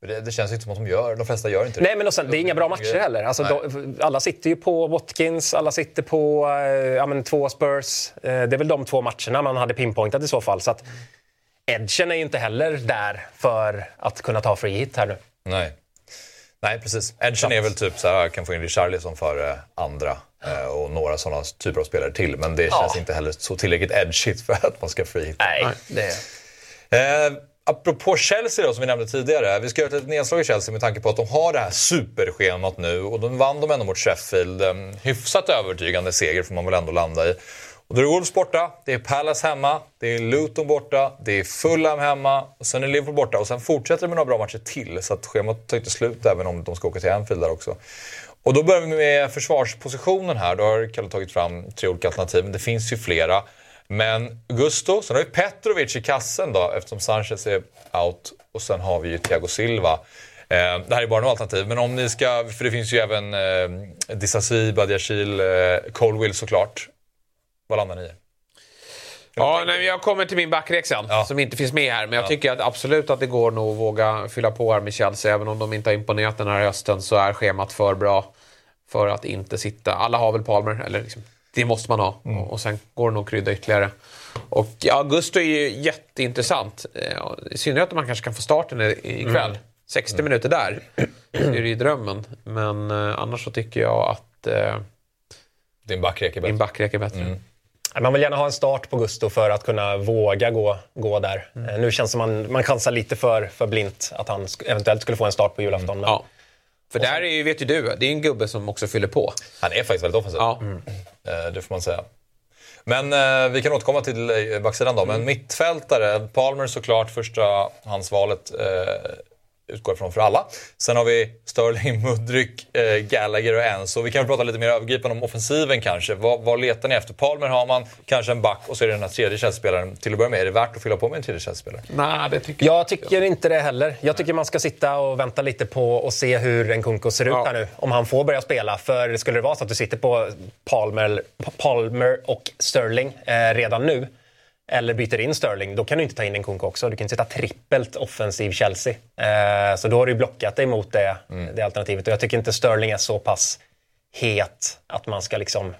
Men Det, det känns inte som att de gör, de flesta gör inte det. Nej, men och sen, det är inga bra matcher heller. Alltså, de, alla sitter ju på Watkins, alla sitter på eh, ja, men, två Spurs. Eh, det är väl de två matcherna man hade pinpointat i så fall. Så att, edgen är ju inte heller där för att kunna ta free hit här nu. Nej. Nej, precis. Edgen är väl typ så här, jag kan få in Richarlison före andra eh, och några sådana typer av spelare till. Men det känns inte heller så tillräckligt edgigt för att man ska free hit. Nej, det... Eh, apropå Chelsea då, som vi nämnde tidigare. Vi ska göra ett litet nedslag i Chelsea med tanke på att de har det här superschemat nu. Och de vann de ändå mot Sheffield. En hyfsat övertygande seger får man väl ändå landa i. Och då är det Wolves borta, det är Palace hemma, det är Luton borta, det är Fulham hemma och sen är Liverpool borta. Och sen fortsätter det med några bra matcher till. Så att schemat tar inte slut även om de ska åka till Anfield där också. Och då börjar vi med försvarspositionen här. Då har Kalle tagit fram tre olika alternativ, men det finns ju flera. Men Gusto, sen har vi Petrovic i kassen då eftersom Sanchez är out. Och sen har vi ju Thiago Silva. Eh, det här är bara några alternativ, men om ni ska, för det finns ju även eh, Disasi, Badiachil, eh, Colwill såklart. Vad landar ni i? Ja, nej, jag kommer till min backrek sen, Ja. som inte finns med här. Men jag tycker att absolut att det går nog att våga fylla på här med Chelsea. Även om de inte har imponerat den här hösten så är schemat för bra för att inte sitta... Alla har väl Palmer, eller liksom, det måste man ha. Och, och sen går det nog att krydda ytterligare. Och ja, Augusto är ju jätteintressant. Eh, I synnerhet om man kanske kan få starten ikväll. 60 minuter där så är det ju drömmen. Men eh, annars så tycker jag att eh, Din backrek är bättre. backrek är bättre. Man vill gärna ha en start på Gusto för att kunna våga gå, gå där. Eh, Nu känns det som man, man chansar lite för, för blint att han eventuellt skulle få en start på julafton. Men Ja. För där är ju, vet ju du, det är en gubbe som också fyller på. Han är faktiskt väldigt offensiv. Ja. Eh, Det får man säga. Men eh, vi kan återkomma till eh, backsidan då. Men mittfältare, Palmer såklart första handsvalet eh, utgår från för alla. Sen har vi Sterling, Mudryk, eh, Gallagher och Enzo. Vi kan prata lite mer övergripande om offensiven kanske. Vad, vad letar ni efter? Palmer har man, kanske en back och så är det den här tredje Chelsea-spelaren. Till att börja med, är det värt att fylla på med en tredje Chelsea-spelare? Nej, det tycker Jag tycker inte det heller. Jag tycker man ska sitta och vänta lite på och se hur Nkunku ser ut Ja. här nu. Om han får börja spela. För skulle det vara så att du sitter på Palmer, Palmer och Sterling eh, redan nu eller byter in Sterling, då kan du inte ta in Nkunku också. Du kan inte sätta trippelt offensiv Chelsea. Eh, så då har du blockat dig mot det, det alternativet. Och jag tycker inte Sterling är så pass het att man ska liksom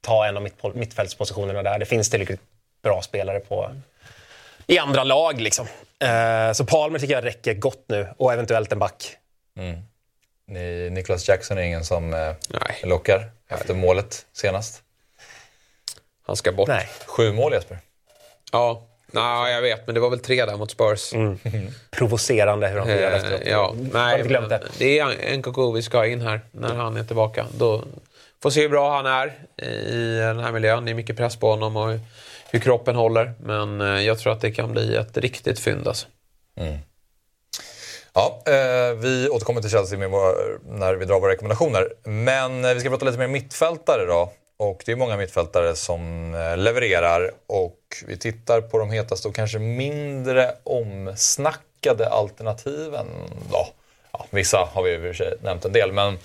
ta en av mitt, mittfältspositionerna där. Det finns tillräckligt bra spelare på, i andra lag. Liksom. Eh, så Palmer tycker jag räcker gott nu och eventuellt en back. Ni, Nicholas Jackson är ingen som eh, lockar efter målet senast. Han ska bort. Nej. Sju mål Jesper. Ja. Nej, jag vet, men det var väl tre där mot Spurs. Provocerande hur han Eh, firade efteråt. ja, nej, glömt det. det är Nkunku vi ska in här när han är tillbaka. Då får se hur bra han är i den här miljön. Det är mycket press på honom och hur kroppen håller. Men eh, jag tror att det kan bli ett riktigt fynd alltså. Ja, eh, vi återkommer till Chelsea med våra, när vi drar våra rekommendationer. Men eh, vi ska prata lite mer mittfältare då. Och det är många mittfältare som eh, levererar och vi tittar på de hetaste och kanske mindre omsnackade alternativen då. Ja, vissa har vi i och för sig nämnt en del, men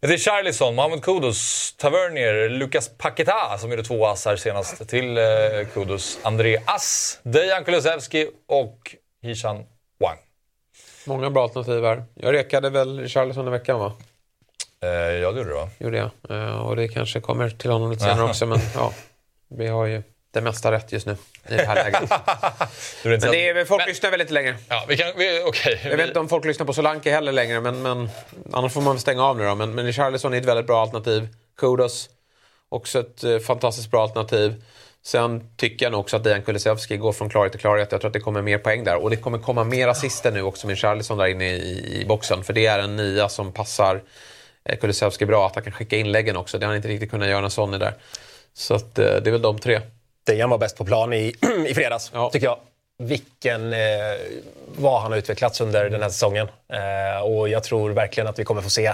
det är Charlison, Mohamed Kudus, Tavernier, Lucas Paqueta som gjorde två assar senast till eh, Kudus, André Ass, Dejan Kulusevski och Hishan Wang. Många bra alternativ här. Jag rekade väl Charlison i veckan va? Eh, ja, det gjorde du va? Gjorde jag. Eh, och det kanske kommer till honom lite senare också. Men ja, vi har ju det mesta rätt just nu i det här läget. Inte Men det är, folk lyssnar väl inte längre. Ja, vi kan... Vi, Okej. Jag vet inte om folk lyssnar på Solanke heller längre, men, men annars får man stänga av nu då. Men, men Richarlison är ett väldigt bra alternativ. Kudos, också ett eh, fantastiskt bra alternativ. Sen tycker jag nog också att Dejan Kulusevski går från klarhet till klarhet. Jag tror att det kommer mer poäng där. Och det kommer komma mer assister nu också med Richarlison där inne i, i boxen. För det är en nia som passar Kulusevski bra. Att han kan skicka inläggen också. Det har han inte riktigt kunnat göra när Sonny där. Så att, eh, det är väl de tre. Dejan var bäst på plan i, i fredags, Ja. tycker jag. Vilken, eh, vad han har utvecklats under den här säsongen. Eh, och jag tror verkligen att vi kommer få se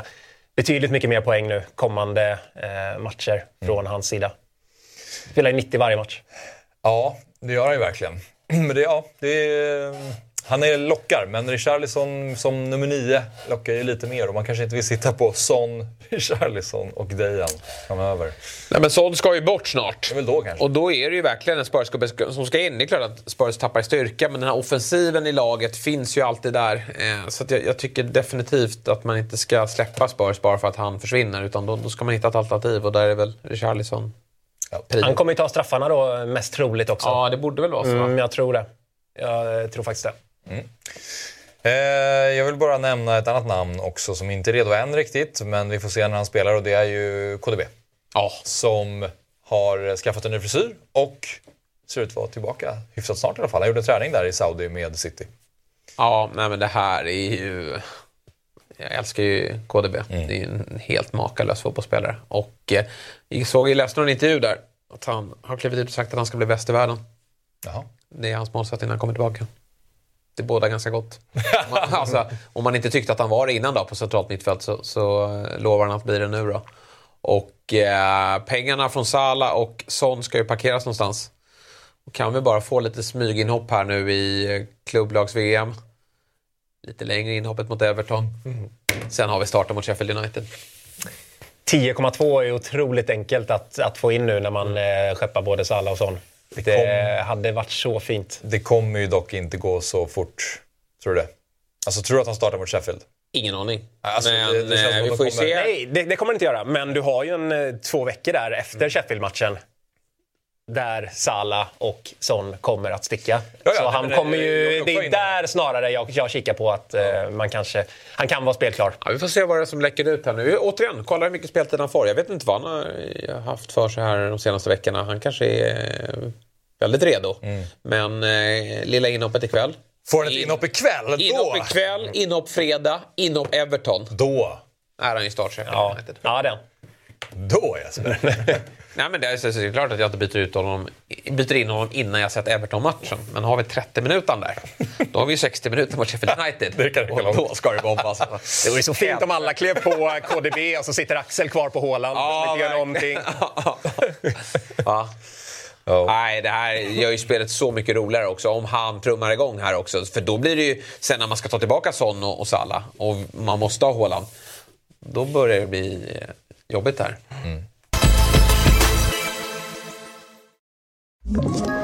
betydligt mycket mer poäng nu kommande eh, matcher från hans sida. Spelar i 90 varje match. Ja, det gör han ju verkligen. Men det, ja, det är, han är lockar, men Richarlison som nummer nio lockar ju lite mer och man kanske inte vill sitta på Son, Richarlison och Dejan framöver. Nej, men Son ska ju bort snart. Det är väl då kanske. Och då är det ju verkligen en Spurs-gubbe som ska in. Det är klart att Spurs tappar i styrka, men den här offensiven i laget finns ju alltid där. Eh, Så att jag, jag tycker definitivt att man inte ska släppa Spurs bara för att han försvinner, utan då, då ska man hitta ett alternativ och där är väl Richarlison prio. Han kommer ju ta straffarna då, mest troligt också. Ja, det borde väl vara så. Mm, jag tror det. Jag tror faktiskt det. Eh, jag vill bara nämna ett annat namn också som inte är redo än riktigt, men vi får se när han spelar och det är ju KDB. Ja. Som har skaffat en ny frisyr och ser ut att vara tillbaka hyfsat snart i alla fall. Han gjorde träning där i Saudi med City. Ja, nej men det här är ju... Jag älskar ju KDB. Det är ju en helt makalös fotbollsspelare. Och eh, jag såg i läste någon intervju där att han har klivit ut och sagt att han ska bli bäst i världen. Jaha. Det är hans målsättning när han kommer tillbaka. Det båda ganska gott. Om man- alltså, om man inte tyckte att han var det innan då på centralt mittfält så, så lovar han att bli det nu då. Och eh, pengarna från Sala och Son ska ju parkeras någonstans. Och kan vi bara få lite smyginhopp här nu i eh, klubblags-VM. Lite längre inhoppet mot Everton. Sen har vi starten mot Sheffield United. 10,2 är otroligt enkelt att, att få in nu när man eh, skeppar både Salah och Son. Det hade varit så fint. Det kommer ju dock inte gå så fort. Tror du det? Alltså tror du att han startar mot Sheffield? Ingen aning. Alltså, men det- det som eh, vi de får kommer- se. Nej, det, det kommer det inte göra. Men du har ju en eh, två veckor där efter Sheffield-matchen. Där Salah och Son kommer att sticka. ja, så nej, han det- kommer ju... Det är där snarare jag, jag kikar på att eh, man kanske... Han kan vara spelklar. Ja, vi får se vad det är som läcker ut här nu. Återigen, kolla hur mycket speltid han får. Jag vet inte vad han har haft för sig här de senaste veckorna. Han kanske är väldigt redo. Men eh, lilla inhoppet ikväll. Får han ett In- inhopp ikväll? Inhopp Då! ikväll, inhopp fredag, inhopp Everton. Då! Är han i startchef Ja, United. ja den. Då Jesper! Nej, men det är så- så det är klart att jag inte byter, ut honom, byter in honom innan jag sett Everton-matchen. Men har vi 30 minuter där, då har vi ju 60 minuter mot Sheffield United. Det kan och långt. då ska det bombas. Det vore så fint om alla klev på KDB och så sitter Axel kvar på Håland Ja, som inte gör någonting. ja. Ja. Nej, det här gör ju spelet så mycket roligare också om han trummar igång här också. För då blir det ju, sen när man ska ta tillbaka Son och, och Salah och man måste ha Haaland, då börjar det bli eh, jobbigt här. Ett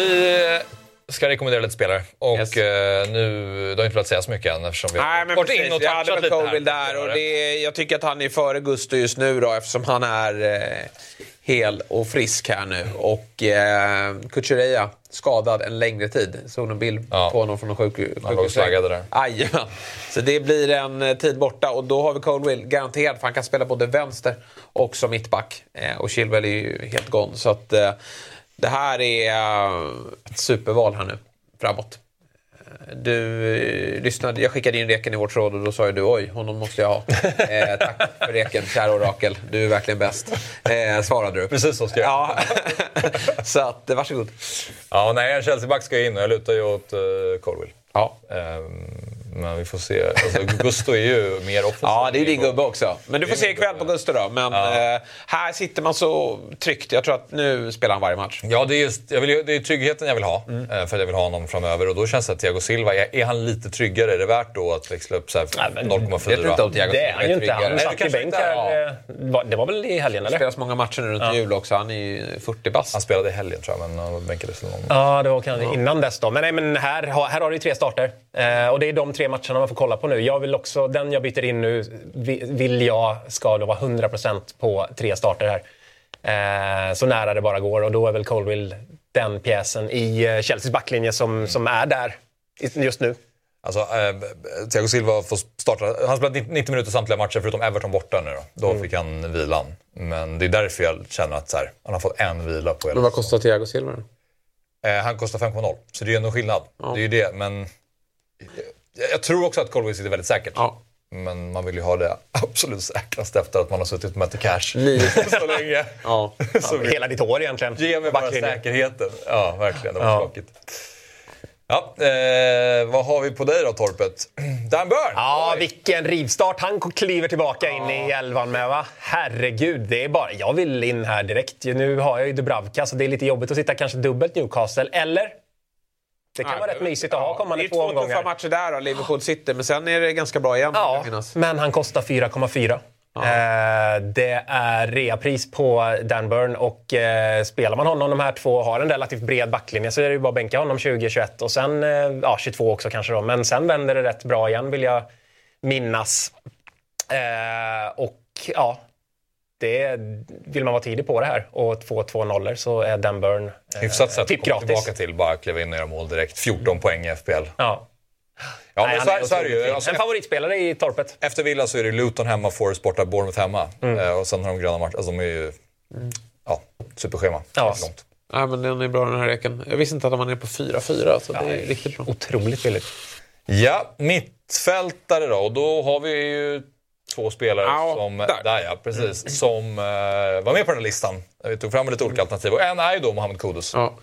Vi ska rekommendera lite spelare. Och Yes. eh, nu, du har inte velat säga så mycket än eftersom vi Nej, men varit in och touchat lite här. där och det, jag tycker att han är före Gusto just nu då eftersom han är eh, hel och frisk här nu. Och eh, Kukureya skadad en längre tid. Såg någon bild Ja. på honom från en sjuk, sjukhus. slaggade där. Jajamän. Så det blir en eh, tid borta och då har vi Colville garanterat för han kan spela både vänster och som mittback. Eh, och Chilwell är ju helt gone. Så att eh, det här är eh, ett superval här nu framåt. Du eh, lyssnade, jag skickade in Reken i vårt råd och då sa ju du oj, honom måste jag ha. Eh, tack för Reken, kära orakel. Du är verkligen bäst. Eh, svarade du. Precis så ska jag. Ja. så att, eh, varsågod. Ja, nej, en Chelsea-back ska in och jag lutar ju åt uh, Colwill. Ja. Ehm, men vi får se. Alltså, Gusto är ju mer offensiv. Ja, det är din gubbe också. Men du får se ikväll på Gusto då. Men eh, här sitter man så tryggt. Jag tror att nu spelar han varje match. Ja, det är, just, jag vill, det är tryggheten jag vill ha. eh, För att jag vill ha honom framöver. Och då känns det att Thiago Silva, är, är han lite tryggare? Är det värt då att växla upp så här Nej, men- 0,4? Vet du inte om Thiago Det är han ju inte. Han satt i kanske bänk inte är, här. eh, var- Det var väl i helgen, Det eller? spelas många matcher nu runt jul också. Han är ju 40 bast. Han spelade i helgen tror jag, men han bänkades någon. Ja, det var kanske innan dess då. Men, nej, men här, har- här har du ju tre starter. Eh, och det är de tre matcherna man får kolla på nu. Jag vill också, den jag byter in nu vi- vill jag ska då vara 100% på tre starter här. Eh, så nära det bara går. Och då är väl Colville den pjäsen i eh, Chelseas backlinje som, som är där just nu. Alltså, eh, Thiago Silva får starta. Han spelade 90 minuter samtliga matcher förutom Everton borta nu då. Då fick han vilan. Men det är därför jag känner att så här, han har fått en vila på hela Men vad kostar Thiago Silva då? Eh, han kostar 5,0. Så det är ju ändå skillnad. Det är ju det, men... Jag, tror också att Colwell sitter väldigt säkert. Ja. Men man vill ju ha det absolut säkrast efter att man har suttit med cash så länge. Ja. Så vi- Hela ditt år egentligen. Ge mig bara Backlinjen. säkerheten. Ja, verkligen. Det var Ja. skakigt. Ja, eh, vad har vi på dig då, Torpet? Dan Burn! Ja, Oj. vilken rivstart. Han kliver tillbaka in i elvan med, va? Herregud, det är bara... Jag vill in här direkt. Nu har jag ju Dubravka, så det är lite jobbigt att sitta kanske dubbelt Newcastle. Eller? Det kan vara rätt mysigt att ha kommande Det är två två tuffa omgångar. matcher där då, Liverpool City. Men sen är det ganska bra igen. Ja, men han kostar 4,4. Eh, det är reapris på Dan Burn och eh, spelar man honom de här två har en relativt bred backlinje så är det ju bara att bänka honom 2021 och sen eh, ja, 22 också kanske då. Men sen vänder det rätt bra igen vill jag minnas. Eh, och ja, det, vill man vara tidig på det här och få 2-0 så är Dan Burn eh, Hyfsat sätt typ att komma gratis. tillbaka till. Bara kliva in och göra mål direkt. 14 poäng i FPL. Ja. Ja, Nej, men så, är- så är det ju. Alltså, en favoritspelare i torpet. Efter Villa så är det Luton hemma, Forest borta, Bournemouth hemma. Eh, och sen har de gröna matcher. Alltså de är ju... Ja, superschema. Ja. Långt. Nej, men den är bra den här reken. Jag visste inte att man är på 4-4. Så det är riktigt bra. Otroligt billigt. Ja, mittfältare då. Och då har vi ju två spelare Ja, som, där. där. ja, precis, som eh, var med på den här listan. Vi tog fram lite olika alternativ och en är ju då Mohamed Kudus. Ja.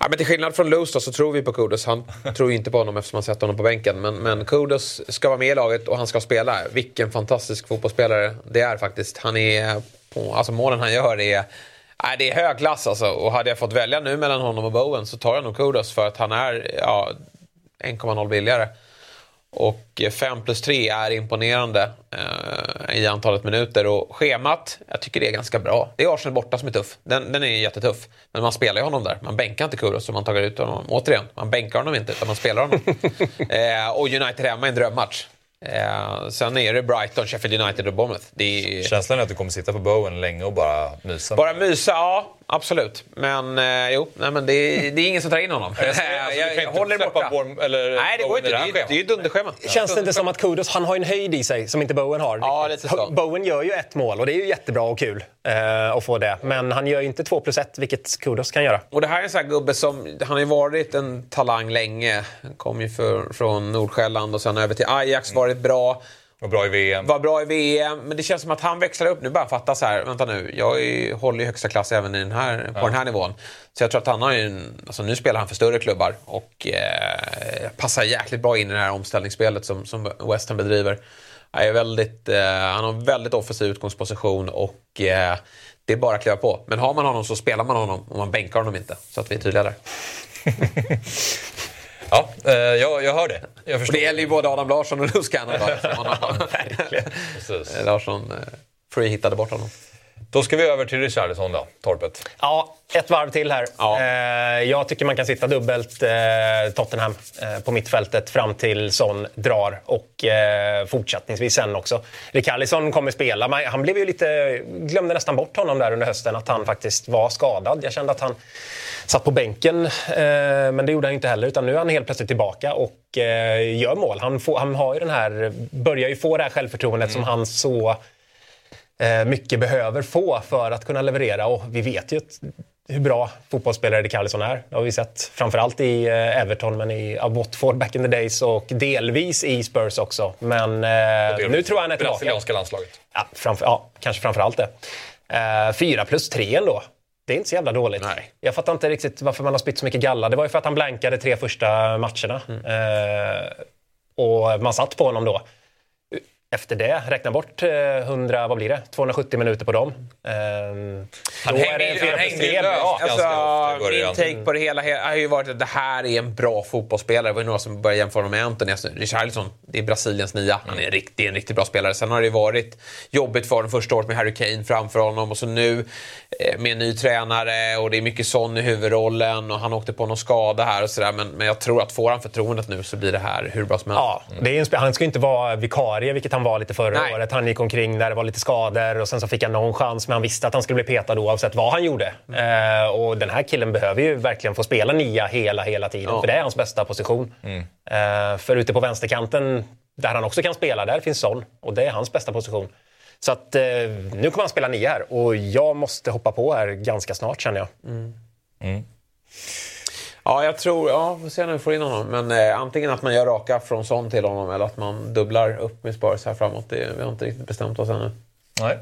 Ja, men till skillnad från Loos så tror vi på Kudos. Han tror ju inte på honom eftersom han sett honom på bänken. Men, men Kudos ska vara med i laget och han ska spela. Vilken fantastisk fotbollsspelare det är faktiskt. Han är på, alltså målen han gör är Nej, det är hög klass alltså. Och hade jag fått välja nu mellan honom och Bowen så tar jag nog Kudos för att han är ja, 1,0 billigare. Och 5 plus 3 är imponerande eh, i antalet minuter. Och schemat, jag tycker det är ganska bra. Det är Arsenal borta som är tuff. Den, den är jättetuff. Men man spelar ju honom där. Man bänkar inte Kuros om man tar ut honom. Återigen, man bänkar honom inte utan man spelar honom. eh, och United hemma är en drömmatch. Eh, sen är det Brighton, Sheffield United och Bournemouth. Är... Känslan är att du kommer sitta på Bowen länge och bara mysa. Bara mysa, ja absolut. Men eh, jo, nej, men det, är, det är ingen som tar in honom. Alltså, jag, inte jag håller borta. Bourne- eller Nej, det går inte. det Det är, det är ju dunderschema. Känns det inte som att Kudos han har en höjd i sig som inte Bowen har? Ja, lite så. Bowen gör ju ett mål och det är ju jättebra och kul eh, att få det. Men han gör ju inte två plus ett, vilket Kudos kan göra. Och det här är en sån här gubbe som, han har ju varit en talang länge. Han kom ju för, från Nordsjälland och sen över till Ajax, varit bra. Var bra i VM. Var bra i VM, men det känns som att han växlar upp. Nu bara fatta så här, vänta nu, jag är, håller ju högsta klass även i den här, på den här nivån. Så jag tror att han har ju, en, alltså nu spelar han för större klubbar och eh, passar jäkligt bra in i det här omställningsspelet som, som West Ham bedriver. Han, är väldigt, eh, han har en väldigt offensiv utgångsposition och eh, det är bara att kliva på. Men har man honom så spelar man honom och man bänkar honom inte. Så att vi är tydliga där. Ja, eh, jag, jag hör det. Jag Och förstår. det gäller ju både Adam Larsson och Luskanna. Precis. Larsson eh, free hittade bort honom. Då ska vi över till Richarlison då, Torpet. Ja, ett varv till här. Ja. Eh, jag tycker man kan sitta dubbelt eh, Tottenham eh, på mittfältet fram till Son drar och eh, fortsättningsvis sen också. Rikarlison kommer spela. Han blev ju lite, glömde nästan bort honom där under hösten att han faktiskt var skadad. Jag kände att han satt på bänken, eh, men det gjorde han inte heller. Utan nu är han helt plötsligt tillbaka och eh, gör mål. Han, får, han har ju den här, börjar ju få det här självförtroendet som han så eh, mycket behöver få för att kunna leverera. Och vi vet ju hur bra fotbollsspelare Rikarlison är. Det har vi sett framförallt i Everton, men i Watford back in the days och delvis i Spurs också. Men nu tror jag han är tillbaka. Brasilianska landslaget. Ja, framför, ja kanske framförallt det. Eh, fyra plus tre ändå. Det är inte så jävla dåligt. Nej. Jag fattar inte riktigt varför man har spytt så mycket galla. Det var ju för att han blankade tre första matcherna. Eh, och man satt på honom då. Efter det, räkna bort eh, 100, vad blir det? 270 minuter på dem. Eh, Han då är hängde det ju- löst ganska ofta Alltså, början. min take på det hela he- har ju varit att det här är en bra fotbollsspelare. Det var ju några som började jämföra honom med Anthony. Alltså, Richarlison, det är Brasiliens nia. Han är en, rikt, det är en riktigt bra spelare. Sen har det ju varit jobbigt för honom första året med Harry Kane framför honom och så nu eh, med en ny tränare och det är mycket sån i huvudrollen och han åkte på någon skada här och sådär. Men, men jag tror att får han förtroendet nu så blir det här hur bra som helst. Ja, det är en han ska ju inte vara vikarie, vilket han var lite förra Nej. året. Han gick omkring där det var lite skador och sen så fick han någon chans, men han visste att han skulle bli petad oavsett vad han gjorde. Eh, och den här killen behöver ju verkligen få spela nia hela, hela tiden, Ja. för det är hans bästa position. Eh, för ute på vänsterkanten, där han också kan spela, där finns Son och det är hans bästa position. Så att eh, nu kommer han spela nia här och jag måste hoppa på här ganska snart känner jag. Ja, jag tror... Ja, vi får se när vi får in honom. Men eh, antingen att man gör raka från sån till honom eller att man dubblar upp med Spurs här framåt. Det, vi har inte riktigt bestämt oss ännu. Nej.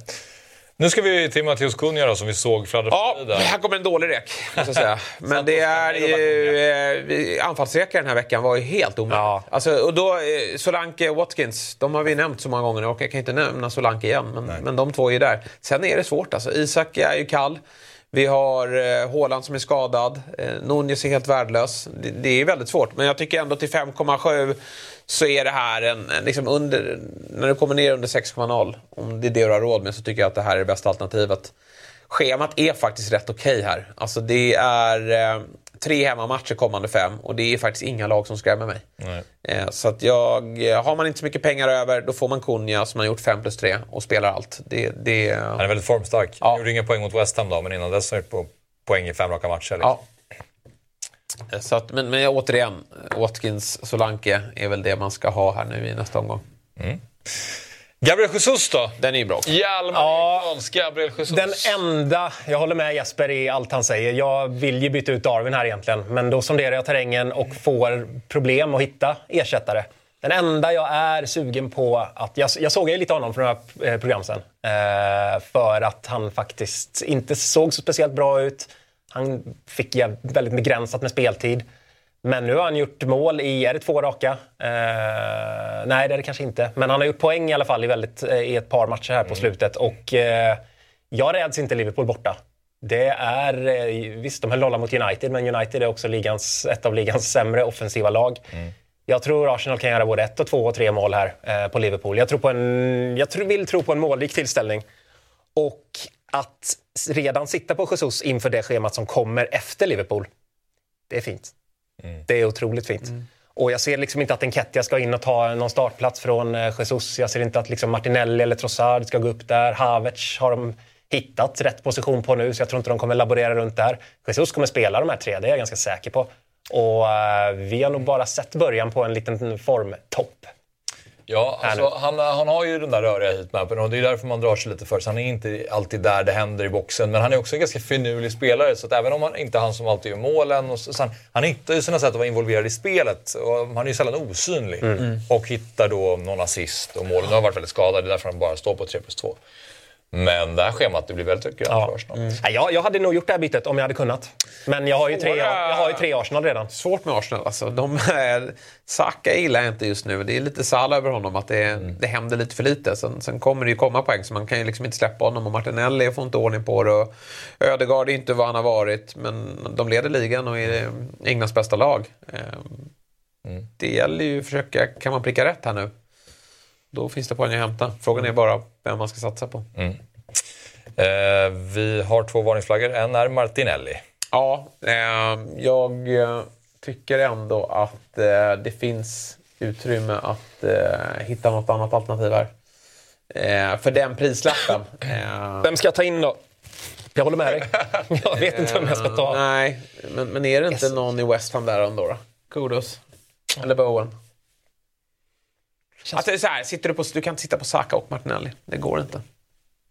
Nu ska vi till Matteus Cunha då, som vi såg fladdra Ja, där. här kommer en dålig rek, måste säga. Men det är ju... Eh, anfallsrekar den här veckan var ju helt omöjligt. Ja. Alltså, och då, eh, Solanke och Watkins, de har vi nämnt så många gånger och jag kan inte nämna Solanke igen. Men, men de två är ju där. Sen är det svårt alltså. Isak är ju kall. Vi har eh, Håland Haaland som är skadad. Eh, Nunez är helt värdelös. Det, är väldigt svårt. Men jag tycker ändå till 5,7 så är det här en, liksom under... När du kommer ner under 6,0, om det är det du har råd med, så tycker jag att det här är det bästa alternativet. Schemat är faktiskt rätt okej här. Alltså det är eh, tre hemmamatcher kommande fem och det är faktiskt inga lag som skrämmer mig. Eh, så att jag, har man inte så mycket pengar över då får man Kunja som har gjort 5 plus 3 och spelar allt. Det, det, Han är väldigt formstark. Ja. Gjorde inga poäng mot West Ham då, men innan dess har han gjort på poäng i fem raka matcher. Liksom. ja. Så att, men, men återigen, Watkins, Solanke är väl det man ska ha här nu i nästa omgång. Gabriel Jesus då? Den är ju bra också. Hjalmar Ja. Gabriel Jesus. Den enda, jag håller med Jesper i allt han säger. Jag vill ju byta ut Darwin här egentligen. Men då sonderar jag terrängen och får problem att hitta ersättare. Den enda jag är sugen på att... Jag, jag såg ju lite honom från några eh, program sen. Eh, för att han faktiskt inte såg så speciellt bra ut. Han fick väldigt begränsat med speltid. Men nu har han gjort mål i, är det två raka? Eh, nej, det är det kanske inte. Men han har gjort poäng i alla fall i, väldigt, eh, i ett par matcher här på slutet. Och eh, jag räds inte Liverpool borta. Det är, eh, visst de höll nolla mot United, men United är också ligans, ett av ligans sämre offensiva lag. Jag tror Arsenal kan göra både ett, och två och tre mål här eh, på Liverpool. Jag, tror på en, jag tror, vill tro på en målrik tillställning. Och att redan sitta på Jesus inför det schemat som kommer efter Liverpool, det är fint. Det är otroligt fint. Och jag ser liksom inte att Enketia ska in och ta någon startplats från eh, Jesus. Jag ser inte att liksom Martinelli eller Trossard ska gå upp där. Havertz har de hittat rätt position på nu, så jag tror inte de kommer laborera runt där. Jesus kommer spela de här tre, det är jag ganska säker på. Och eh, vi har nog bara sett början på en liten formtopp. Ja, alltså, han, han har ju den där röriga heatmappen och det är därför man drar sig lite för så Han är inte alltid där det händer i boxen. Men han är också en ganska finurlig spelare. Så att även om han inte är han som alltid gör målen. Och så, så han, han hittar ju sina sätt att vara involverad i spelet. Och han är ju sällan osynlig. Och hittar då någon assist och mål. Nu har han varit väldigt skadad. Det är därför han bara står på 3 plus 2. Men det här schemat det blir väldigt grönt för Arsenal. Nej, jag, jag hade nog gjort det här bytet om jag hade kunnat. Men jag har ju tre, jag har ju tre Arsenal redan. Svårt med Arsenal alltså. De är, Saka gillar jag inte just nu. Det är lite Salah över honom, att det, det händer lite för lite. Sen, sen kommer det ju komma poäng, så man kan ju liksom inte släppa honom. Och Martinelli får inte ordning på det. Och Ödegaard är inte vad han har varit, men de leder ligan och är Englands bästa lag. Ehm, Det gäller ju att försöka, kan man pricka rätt här nu? Då finns det poäng att hämta. Frågan är bara vem man ska satsa på. Eh, vi har två varningsflaggor. En är Martinelli. Ja, eh, jag eh, tycker ändå att eh, det finns utrymme att eh, hitta något annat alternativ här. Eh, för den prislappen. Eh, Vem ska jag ta in då? Jag håller med dig. Jag vet inte vem jag ska ta. nej, men, men är det inte någon i West Ham där ändå? Då? Kudos. Eller Bowen. Alltså, det är så här, sitter du, på, du kan inte sitta på Saka och Martinelli. Det går inte.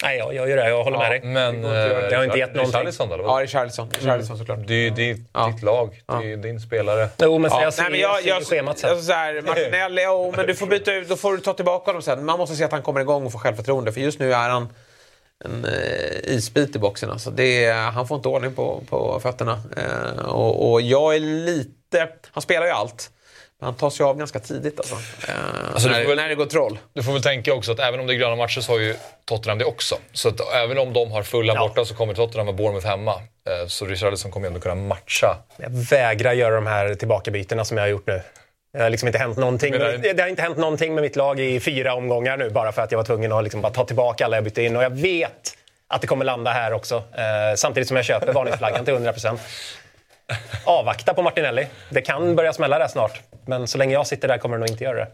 Nej, jag, jag gör det. Jag håller med dig. Men eh, Det har inte gett någonting. Richarlison då? eller Ja, vad? Richarlison. Richarlison såklart. Det är ju ditt, Ja. ditt lag. Det är ju din spelare. Jo, men Ja, jag ser, nej, men jag, jag, ser jag, ju schemat sen. alltså så här, Martinelli, oh, men du får byta ut, då får du ta tillbaka honom sen. Man måste se att han kommer igång och får självförtroende. För just nu är han en eh, isbit i boxen. Alltså. Det är, han får inte ordning på, på fötterna. Eh, och, och jag är lite... Han spelar ju allt. Han tar sig av ganska tidigt alltså. Eh, Alltså, när, väl- när det går troll. Du får väl tänka också att även om det är gröna matcher så har ju Tottenham det också. Så att även om de har fulla borta så kommer Tottenham med Bournemouth hemma. Eh, Så Richarlison kommer ju ändå kunna matcha. Jag vägrar göra de här tillbakabytena som jag har gjort nu. Det har, liksom inte hänt någonting med, det har inte hänt någonting med mitt lag i fyra omgångar nu bara för att jag var tvungen att liksom bara ta tillbaka alla jag bytte in. Och jag vet att det kommer landa här också. Eh, samtidigt som jag köper varningsflaggan till 100%. Avvakta på Martinelli. Det kan börja smälla där snart. Men så länge jag sitter där kommer det nog inte göra det.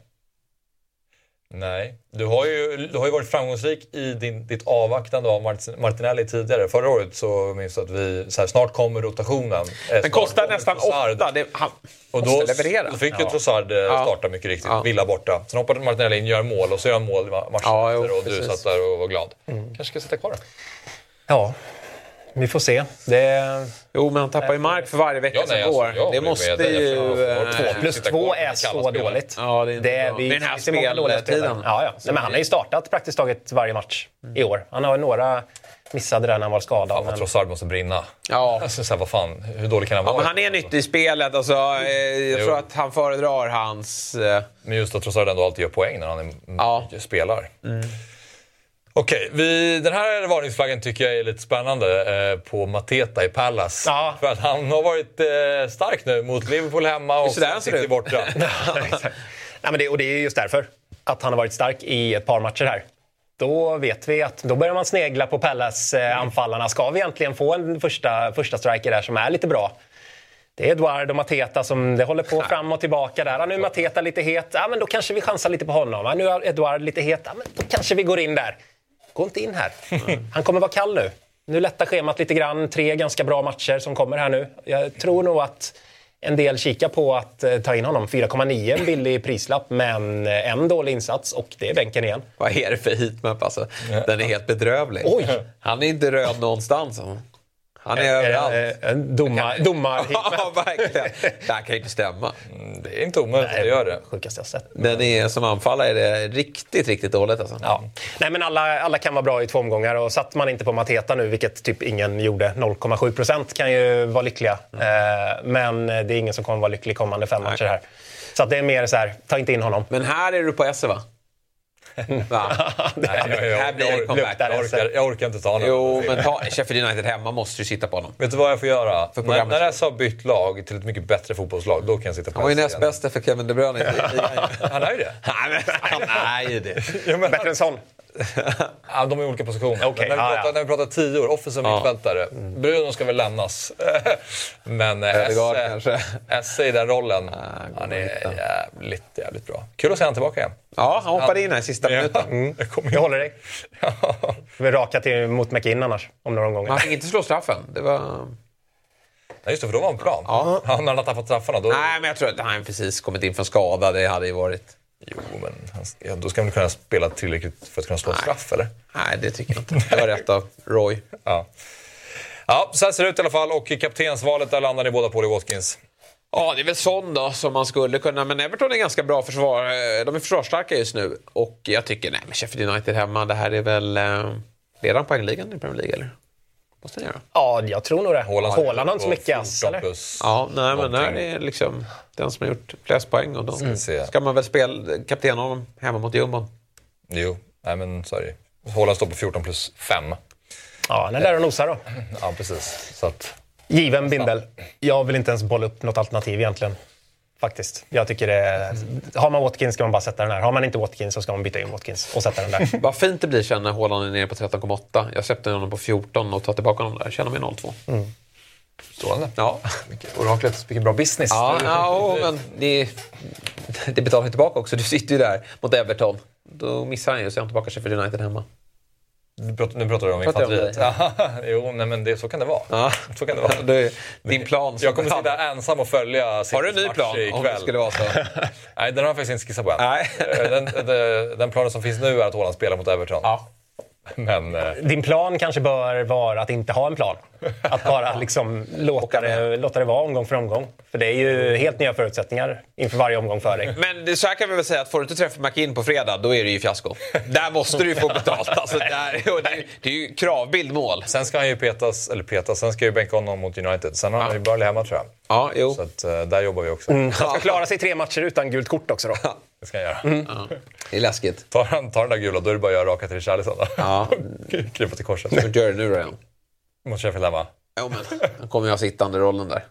Nej. Du har ju, du har ju varit framgångsrik i din, ditt avvaktande av Martin- Martinelli tidigare. Förra året så minns jag att vi, så här, snart kommer rotationen. Den snart kostar kommer nästan Trossard. åtta. Det, han Och då, måste leverera. då fick ju Trossard eh, starta mycket riktigt. Ja. Villa borta. Sen hoppade Martinelli in, gör mål och så gör han mål matchen Ja, jo, efter och du precis. satt där och var glad. Mm. Kanske ska sitta kvar där. Ja, vi får se. Det, Jo, men han tappar ju mark för varje vecka Ja, nej, som alltså, går. jag det måste med ju... Eh, två plus två är så spelare. dåligt. Ja, det är inte bra. vi, Med den här speltiden. Ja, ja. Nej, men han har ju startat praktiskt taget varje match i år. Han har några missade där när han var skadad. Fan vad men- Trossard måste brinna. Ja. Alltså, så här, vad fan, hur dålig kan han Ja, vara? men han är nyttig i spelet. Alltså, eh, jag Jo. tror att han föredrar hans... Eh, Men just att Trossard ändå alltid gör poäng när han är, Ja. spelar. Okej, vi, den här varningsflaggen tycker jag är lite spännande eh, på Mateta i Palace. Ja. För att han har varit eh, stark nu mot Liverpool hemma och City borta. Nej, men det, och det är just därför. Att han har varit stark i ett par matcher här. Då vet vi att då börjar man snegla på Pallas-anfallarna. Ska vi egentligen få en första, första striker där som är lite bra? Det är Eduardo Mateta som det håller på fram och tillbaka där. Ja, nu är Mateta lite het. Ja, men då kanske vi chansar lite på honom. Ja, nu är Eduardo lite het. Ja, men då kanske vi går in där. Gå inte in här. Han kommer vara kall nu. Nu lättar schemat lite grann. Tre ganska bra matcher som kommer här nu. Jag tror nog att en del kikar på att eh, ta in honom. 4,9 en billig prislapp, men eh, en dålig insats och det är bänken igen. vad är det för heatmap alltså? Den är helt bedrövlig. Oj. Han är inte röd någonstans. Han, är överallt. Eh, en domar, domar Ja, verkligen. Det här kan ju inte stämma. Mm, Det är inte omöjligt att det gör det. Sjukaste jag sett. Men är, som anfallare är det riktigt, riktigt dåligt alltså. Ja. Nej, men alla, alla kan vara bra i två omgångar och satt man inte på Mateta nu, vilket typ ingen gjorde, 0,7 procent kan ju vara lyckliga. Eh, men det är ingen som kommer vara lycklig kommande fem matcher här. Så att det är mer så här, ta inte in honom. Men här är du på Esse va? va? Nej, jag, jag, här blir det en jag, comeback. jag, orkar, jag orkar inte ta honom. Jo, men ta Sheffield United hemma måste du sitta på honom. Vet du vad jag får göra? När, programmet. när Esse har bytt lag till ett mycket bättre fotbollslag, då kan jag sitta på Han var ju näst bästa för Kevin De Bruyne. Han är ju det. Han är ju det. Bättre än sån. ja, de är i olika positioner. Men när, vi ja, pratar, ja. när vi pratar tio år, offensiv mittfältare. Bruno ska väl lämnas. men eh, Esse, i den rollen, han är jävligt, jävligt bra. Kul att se honom tillbaka igen. Ja, han hoppade in här i sista minuten. Mm. Jag kommer Jag håller dig. Vi raka till mot McInn annars, om några Men han omgångar. fick inte slå straffen. Det var... Nej, just det, för då var han plan. Ja. Ja, när han har tappat straffarna, då... Nej, men jag tror att han precis kommit in från skada. Det hade ju varit... Jo, men han, ja, då ska han kunna spela tillräckligt för att kunna slå en straff, eller? Nej, det tycker jag inte. Det var rätt av Roy. Ja. Ja, så här ser det ut i alla fall. Och i kaptensvalet, där landar ni båda på Lee Watkins. Ja, det är väl sån då som man skulle kunna. Men Everton är ganska bra försvar. eh, De är försvarsstarka just nu. Och jag tycker, nej men Sheffield United hemma, det här är väl... Eh, leder han poängligan i Premier League eller? Måste ni göra? Ja, jag tror nog det. Haaland Haaland har inte så mycket ass, 14 eller? Ja, nej men någonting. är liksom den som har gjort flest poäng. Och då se. ska man väl spela kapten honom hemma mot jumbon. Jo, nej men sorry. Haaland står på 14 plus 5. Ja, han är där och nosar då. Ja, precis. Så att, Given bindel. Jag vill inte ens bolla upp något alternativ egentligen. Faktiskt. Jag tycker det är... Har man Watkins ska man bara sätta den här. Har man inte Watkins så ska man byta in Watkins och sätta den där. Vad fint det blir sen när Haaland är nere på 13,8. Jag släppte honom på 14 och tar tillbaka honom där. Känner mig 0-2. strålande. Ja. Vilket oraklet, vilken bra business. Ja, ja men det, det betalar ju tillbaka också. Du sitter ju där mot Everton. Då missar han ju så är han tillbaka Sheffield United hemma. Nu pratar, nu pratar du om infanteriet. Jo, nej, men det, så kan det vara. Ja. Så kan det vara. Det är din plan. Jag kommer sitta ensam och följa Har du en ny Citys plan match om det ikväll. skulle vara så? Nej, den har jag faktiskt inte skissat på än. Nej. Den, den, den planen som finns nu är att Haaland spelar mot Everton. Ja. Men eh, Din plan kanske bör vara att inte ha en plan. Att bara liksom låta, det, låta det vara omgång för omgång. För det är ju helt nya förutsättningar inför varje omgång för dig. Men så här kan vi väl säga att får du inte träffa McInn på fredag, då är det ju fiasko. Där måste du ju få betalt. Alltså, där, och det, är- det är ju kravbild mål. sen ska han ju petas, eller petas, sen ska ju bänka honom mot United. Sen har han ju Burnley hemma tror jag. Ja, jo. Så att, eh, där jobbar vi också. Han ska klara sig tre matcher utan gult kort också då. Det ska han göra. Det är läskigt. Tar han tar den där gula, då är det bara att göra raka till Richarlison. Ja. Krypa till korset. Vad gör du nu då igen? Mot Sheffield hemma. Jo, men han kommer ju ha sittande rollen där.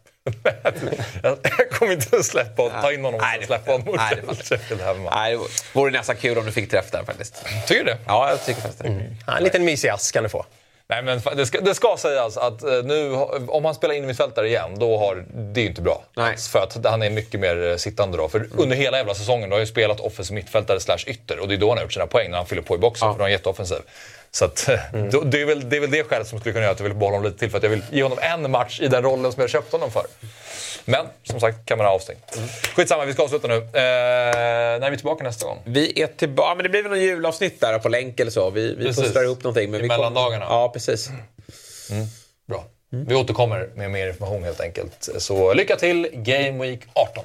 Jag kommer inte att släppa ta in honom och släppa honom mot nej, det fattar jag. Sheffield hemma. Nej, det vore nästan kul om du fick träff där faktiskt. Tycker du det? Ja, jag tycker faktiskt det. Ja, En liten mysig ass kan du få. Nej, men det ska, det ska sägas att eh, nu, om han spelar in mittfältare igen, då har det är ju inte bra. Nej. För att han är mycket mer eh, sittande då. För under hela jävla säsongen då har jag ju spelat offensiv mittfältare slash ytter och det är då han har gjort sina poäng, när han fyller på i boxen, Ja. för han är jätteoffensiv. Så att, eh, då, det, är väl, det är väl det skälet som skulle kunna göra att jag vill behålla honom lite till, för att jag vill ge honom en match i den rollen som jag köpt honom för. Men som sagt, kan man ha avstängt. Skitsamma, vi ska avsluta nu. Eh, när är vi tillbaka nästa gång? Vi är tillbaka. Men det blir väl någon julavsnitt där på länk eller så. Vi, vi Precis. pusslar ihop någonting. Men I vi mellandagarna. Ja, precis. Bra. Vi återkommer med mer information helt enkelt. Så lycka till Game Week 18.